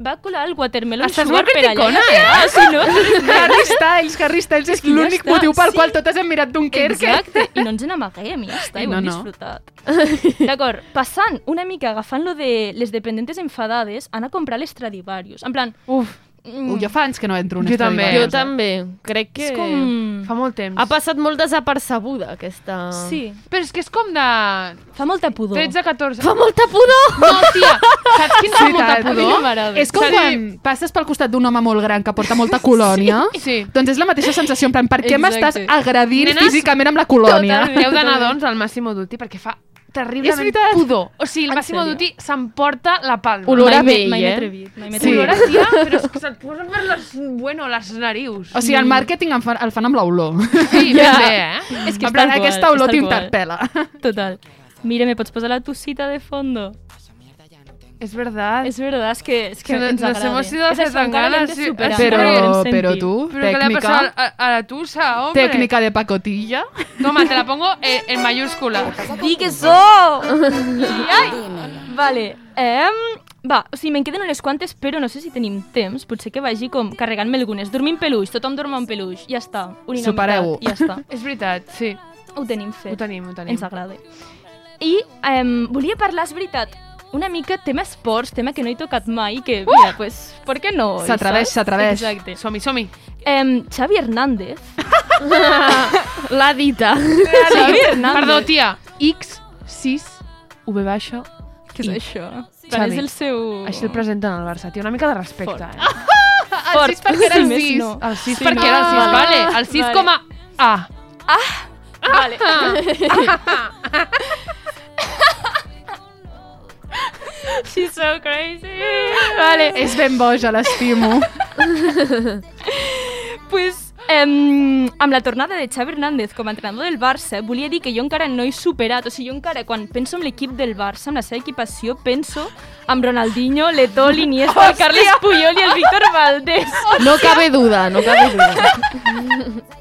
Speaker 3: Va colar el watermelon
Speaker 2: Estàs
Speaker 3: sugar
Speaker 2: molt
Speaker 3: per allà.
Speaker 2: criticona,
Speaker 3: i ja està. Sí, no? (laughs)
Speaker 1: Harry Styles, Harry Styles és
Speaker 3: ja
Speaker 1: l'únic motiu pel
Speaker 3: sí.
Speaker 1: qual totes hem mirat Dunkerque.
Speaker 3: Exacte, i no ens n'amaguem, ja (laughs) està, i ho
Speaker 1: No,
Speaker 3: hem
Speaker 1: no.
Speaker 3: disfrutat. D'acord, passant una mica, agafant lo de les dependentes enfadades, anar a comprar les Stradivarius. En plan,
Speaker 2: Uf,
Speaker 3: mm,
Speaker 1: jo fa anys que no entro en
Speaker 2: Jo també.
Speaker 4: Jo també. Crec que...
Speaker 3: és com...
Speaker 2: fa molt temps.
Speaker 4: Ha passat molt desapercebuda, aquesta...
Speaker 3: Sí,
Speaker 2: Però és que és com de
Speaker 3: fa molta pudor.
Speaker 2: 13, 14...
Speaker 4: Fa molta pudor!
Speaker 2: No, tia, saps quin fa
Speaker 1: Sí,
Speaker 2: molta pudor?
Speaker 1: És com
Speaker 2: Sí.
Speaker 1: quan passes pel costat d'un home molt gran que porta molta (laughs) colònia.
Speaker 2: Sí.
Speaker 1: Doncs és la mateixa sensació, en plan, per què m'estàs agredint
Speaker 2: Nenes,
Speaker 1: físicament amb la colònia?
Speaker 3: totalment.
Speaker 2: Heu d'anar, doncs, al Massimo Dutti perquè fa terriblement pudor. O sigui, el Massimo? Dutti s'emporta la palma.
Speaker 4: Olor a vell,
Speaker 3: mai
Speaker 4: eh?
Speaker 3: atrevit, mai m'he
Speaker 1: Sí.
Speaker 3: atrevit.
Speaker 2: Olor a tia, (laughs) però és que se't posen per les, bueno, les narius.
Speaker 1: O sigui, el màrqueting el fan, el fan amb l'olor.
Speaker 2: Sí, (laughs) ben bé, eh?
Speaker 3: És que
Speaker 1: en plan, aquesta olor t'interpel·la.
Speaker 3: Total. Mira, me pots posar la tucita de fondo?
Speaker 2: És verdad.
Speaker 3: És verdad, és que, és que
Speaker 2: Que nos
Speaker 3: agrada.
Speaker 2: hemos ido hace
Speaker 3: encara l'hem
Speaker 2: ganas, sí.
Speaker 3: sentit.
Speaker 1: però tu,
Speaker 2: ¿Pero qué le ha a, a la tusa, hombre?
Speaker 1: tècnica de pacotilla.
Speaker 2: Toma, te la pongo en, en mayúscula.
Speaker 3: Di que so! (laughs) Vale. Um, va, o sigui, me'n queden unes quantes, però no sé si tenim temps. Potser que vagi com carregant-me algunes. Dormim peluix, tothom dorm amb peluix. Ja està.
Speaker 1: Supereu-ho.
Speaker 3: Ja està. (laughs)
Speaker 2: És veritat, sí.
Speaker 3: Ho tenim fet.
Speaker 2: Ho tenim, ho tenim.
Speaker 3: Ens agrada. I um, volia parlar, és veritat, una mica tema esports, tema que no he tocat mai, que, mira, pues, ¿por qué no?
Speaker 1: S'atreveix, s'atreveix.
Speaker 3: Exacte.
Speaker 2: Som-hi, som-hi.
Speaker 3: Um, Xavi Hernández. (laughs)
Speaker 4: L'ha dita.
Speaker 3: Xavi Hernández.
Speaker 2: Perdó, tia. X, 6, V baixa.
Speaker 3: Què és
Speaker 2: I.
Speaker 3: això?
Speaker 2: Xavi.
Speaker 3: És el seu...
Speaker 2: Així el presenten al Barça, tia. Una mica de respecte,
Speaker 3: Fort.
Speaker 2: eh? (laughs)
Speaker 3: Fort.
Speaker 1: El 6 perquè era el
Speaker 3: més
Speaker 1: 6.
Speaker 3: no.
Speaker 2: El 6
Speaker 3: Sí,
Speaker 2: perquè
Speaker 3: no.
Speaker 2: era el 6,
Speaker 3: Vale.
Speaker 2: vale. El 6
Speaker 3: Vale.
Speaker 2: com a A.
Speaker 3: Vale. (laughs) She's so crazy. Vale.
Speaker 1: És ben boja, l'estimo.
Speaker 3: Pues, em, amb la tornada de Xavi Hernández com a entrenador del Barça, volia dir que jo encara no he superat, o sigui, jo encara, quan penso en l'equip del Barça, amb la seva equipació, penso amb Ronaldinho, Leto, l'Iniesta, (laughs) el Carles Puyol i el Víctor Valdés.
Speaker 4: No cabe duda, no cabe duda. (laughs)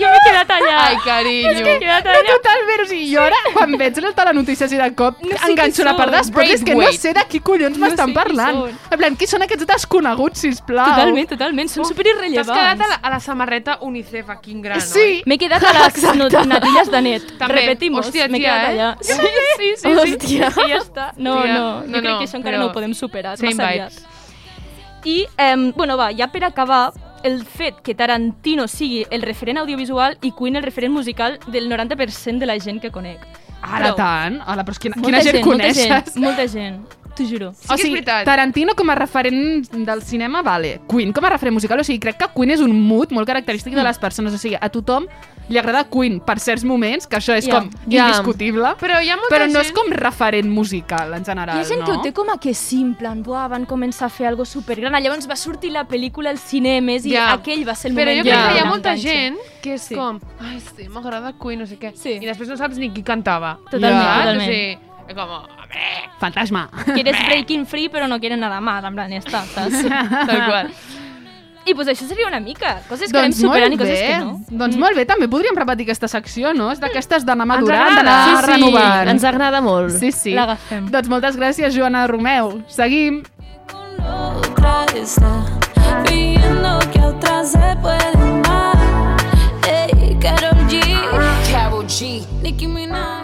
Speaker 3: Jo m'he quedat allà.
Speaker 2: Ai, carinyo.
Speaker 3: M'he quedat
Speaker 1: No,
Speaker 3: allà.
Speaker 1: totalment, o sigui, jo ara, quan veig les telenotícies i de cop
Speaker 3: No sé
Speaker 1: enganxo la part
Speaker 3: són.
Speaker 1: d'esports, és que no sé de qui collons
Speaker 3: No
Speaker 1: m'estan parlant. En plan, qui són aquests desconeguts, sisplau?
Speaker 3: Totalment, totalment. Són
Speaker 2: T'has
Speaker 3: superirrellevants.
Speaker 2: quedat a la, a la samarreta UNICEF aquí en gran,
Speaker 1: Sí.
Speaker 3: M'he quedat a les (laughs) no, natilles de net.
Speaker 2: També.
Speaker 3: Repetimos,
Speaker 2: Hòstia,
Speaker 3: m'he
Speaker 2: tia,
Speaker 3: quedat
Speaker 2: eh?
Speaker 3: allà. Sí, sí, sí.
Speaker 4: Hòstia.
Speaker 3: sí. I ja està. No, no, jo
Speaker 2: no,
Speaker 3: crec
Speaker 2: no,
Speaker 3: que això encara
Speaker 2: però
Speaker 3: no ho podem superar. és Massa
Speaker 2: vibes.
Speaker 3: aviat. I, eh, bueno, va, ja per acabar, el fet que Tarantino sigui el referent audiovisual i Queen el referent musical del 90% de la gent que conec.
Speaker 1: Ara
Speaker 3: Prou.
Speaker 1: tant? Hola, però és quina,
Speaker 3: Molta
Speaker 1: quina gent,
Speaker 3: molta
Speaker 1: coneixes?
Speaker 3: gent, molta gent. T'ho juro.
Speaker 2: Sí és veritat.
Speaker 1: Tarantino com a referent del cinema, vale. Queen com a referent musical, o sigui, crec que Queen és un mood molt característic de les persones, o sigui, a tothom li agrada Queen per certs moments, que això és
Speaker 3: Ja,
Speaker 1: com
Speaker 4: ja.
Speaker 1: indiscutible,
Speaker 2: Però hi ha molta
Speaker 1: però no
Speaker 2: gent...
Speaker 1: és com referent musical, en general,
Speaker 3: Hi ha gent
Speaker 1: no?
Speaker 3: que ho té com a que simple, en buah, van començar a fer algo supergran, llavors va sortir la pel·lícula als cinemes i
Speaker 2: Ja.
Speaker 3: aquell va ser el
Speaker 2: Però
Speaker 3: moment
Speaker 2: jo crec
Speaker 4: Ja.
Speaker 2: que hi ha molta gent que és
Speaker 3: Sí.
Speaker 2: com, ai, sí, m'agrada Queen, no sé què.
Speaker 3: Sí.
Speaker 2: I després no saps ni qui cantava.
Speaker 3: Totalment,
Speaker 2: Saps?
Speaker 3: totalment.
Speaker 2: O sigui, és com, hombre,
Speaker 1: Fantasma.
Speaker 3: Quieres breaking free, però no quieres nada más, en plan, ja està, saps? (laughs) Tal qual. I pues això seria una mica, coses que anem
Speaker 1: Doncs molt
Speaker 3: superant i
Speaker 1: bé.
Speaker 3: coses que no.
Speaker 1: Doncs molt bé, també podríem repetir aquesta secció, no? És d'aquestes d'anar madurant, d'anar
Speaker 4: sí, sí,
Speaker 1: renovant.
Speaker 4: ens agrada molt.
Speaker 1: Sí, sí.
Speaker 3: L'agafem.
Speaker 1: Doncs moltes gràcies, Joana Romeu. Seguim.
Speaker 7: viendo que otra se puede más. Ey, Karol G, Karol G, Nicki Minaj.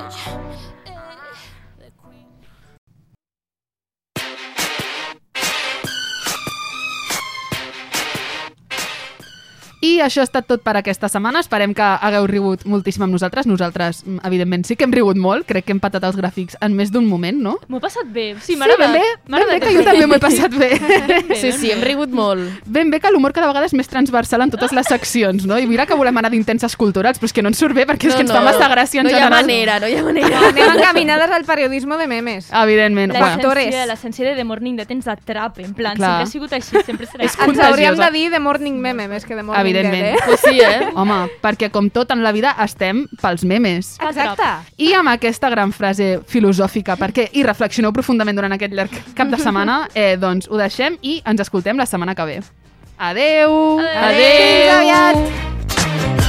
Speaker 1: I això ha estat tot per aquesta setmana. Esperem que hagueu rigut moltíssim amb nosaltres. Nosaltres, mm, evidentment, sí que hem rigut molt. Crec que hem patat els gràfics en més d'un moment, no?
Speaker 3: M'ho he passat bé. Sí, m'ha
Speaker 1: Sí, ben bé, ben bé, que jo també m'ho he passat bé. (laughs)
Speaker 4: Sí, sí, hem rigut molt.
Speaker 1: Ben bé que l'humor cada vegada és més transversal en totes les seccions, no? I mira que volem anar d'intenses culturals, però és que no ens surt bé perquè és que ens fa massa gràcia en
Speaker 4: no hi ha
Speaker 1: general.
Speaker 4: manera, no hi ha manera.
Speaker 8: Anem encaminades al periodisme de memes.
Speaker 1: Evidentment.
Speaker 3: L'essència de The Morning Dead ens atrapa, en plan,
Speaker 1: Clar.
Speaker 3: sempre ha sigut així, sempre serà. (laughs)
Speaker 8: Ens hauríem de dir de Morning Meme més que de Morning
Speaker 1: Evidentment. (laughs)
Speaker 8: Eh?
Speaker 4: Pues sí, eh?
Speaker 1: Home, perquè com tot en la vida estem pels memes.
Speaker 8: Exacte.
Speaker 1: I amb aquesta gran frase filosòfica, perquè hi reflexioneu profundament durant aquest llarg cap de setmana, (laughs) eh, doncs ho deixem i ens escoltem la setmana que ve. Adeu!
Speaker 3: Adeu.
Speaker 8: Fins aviat!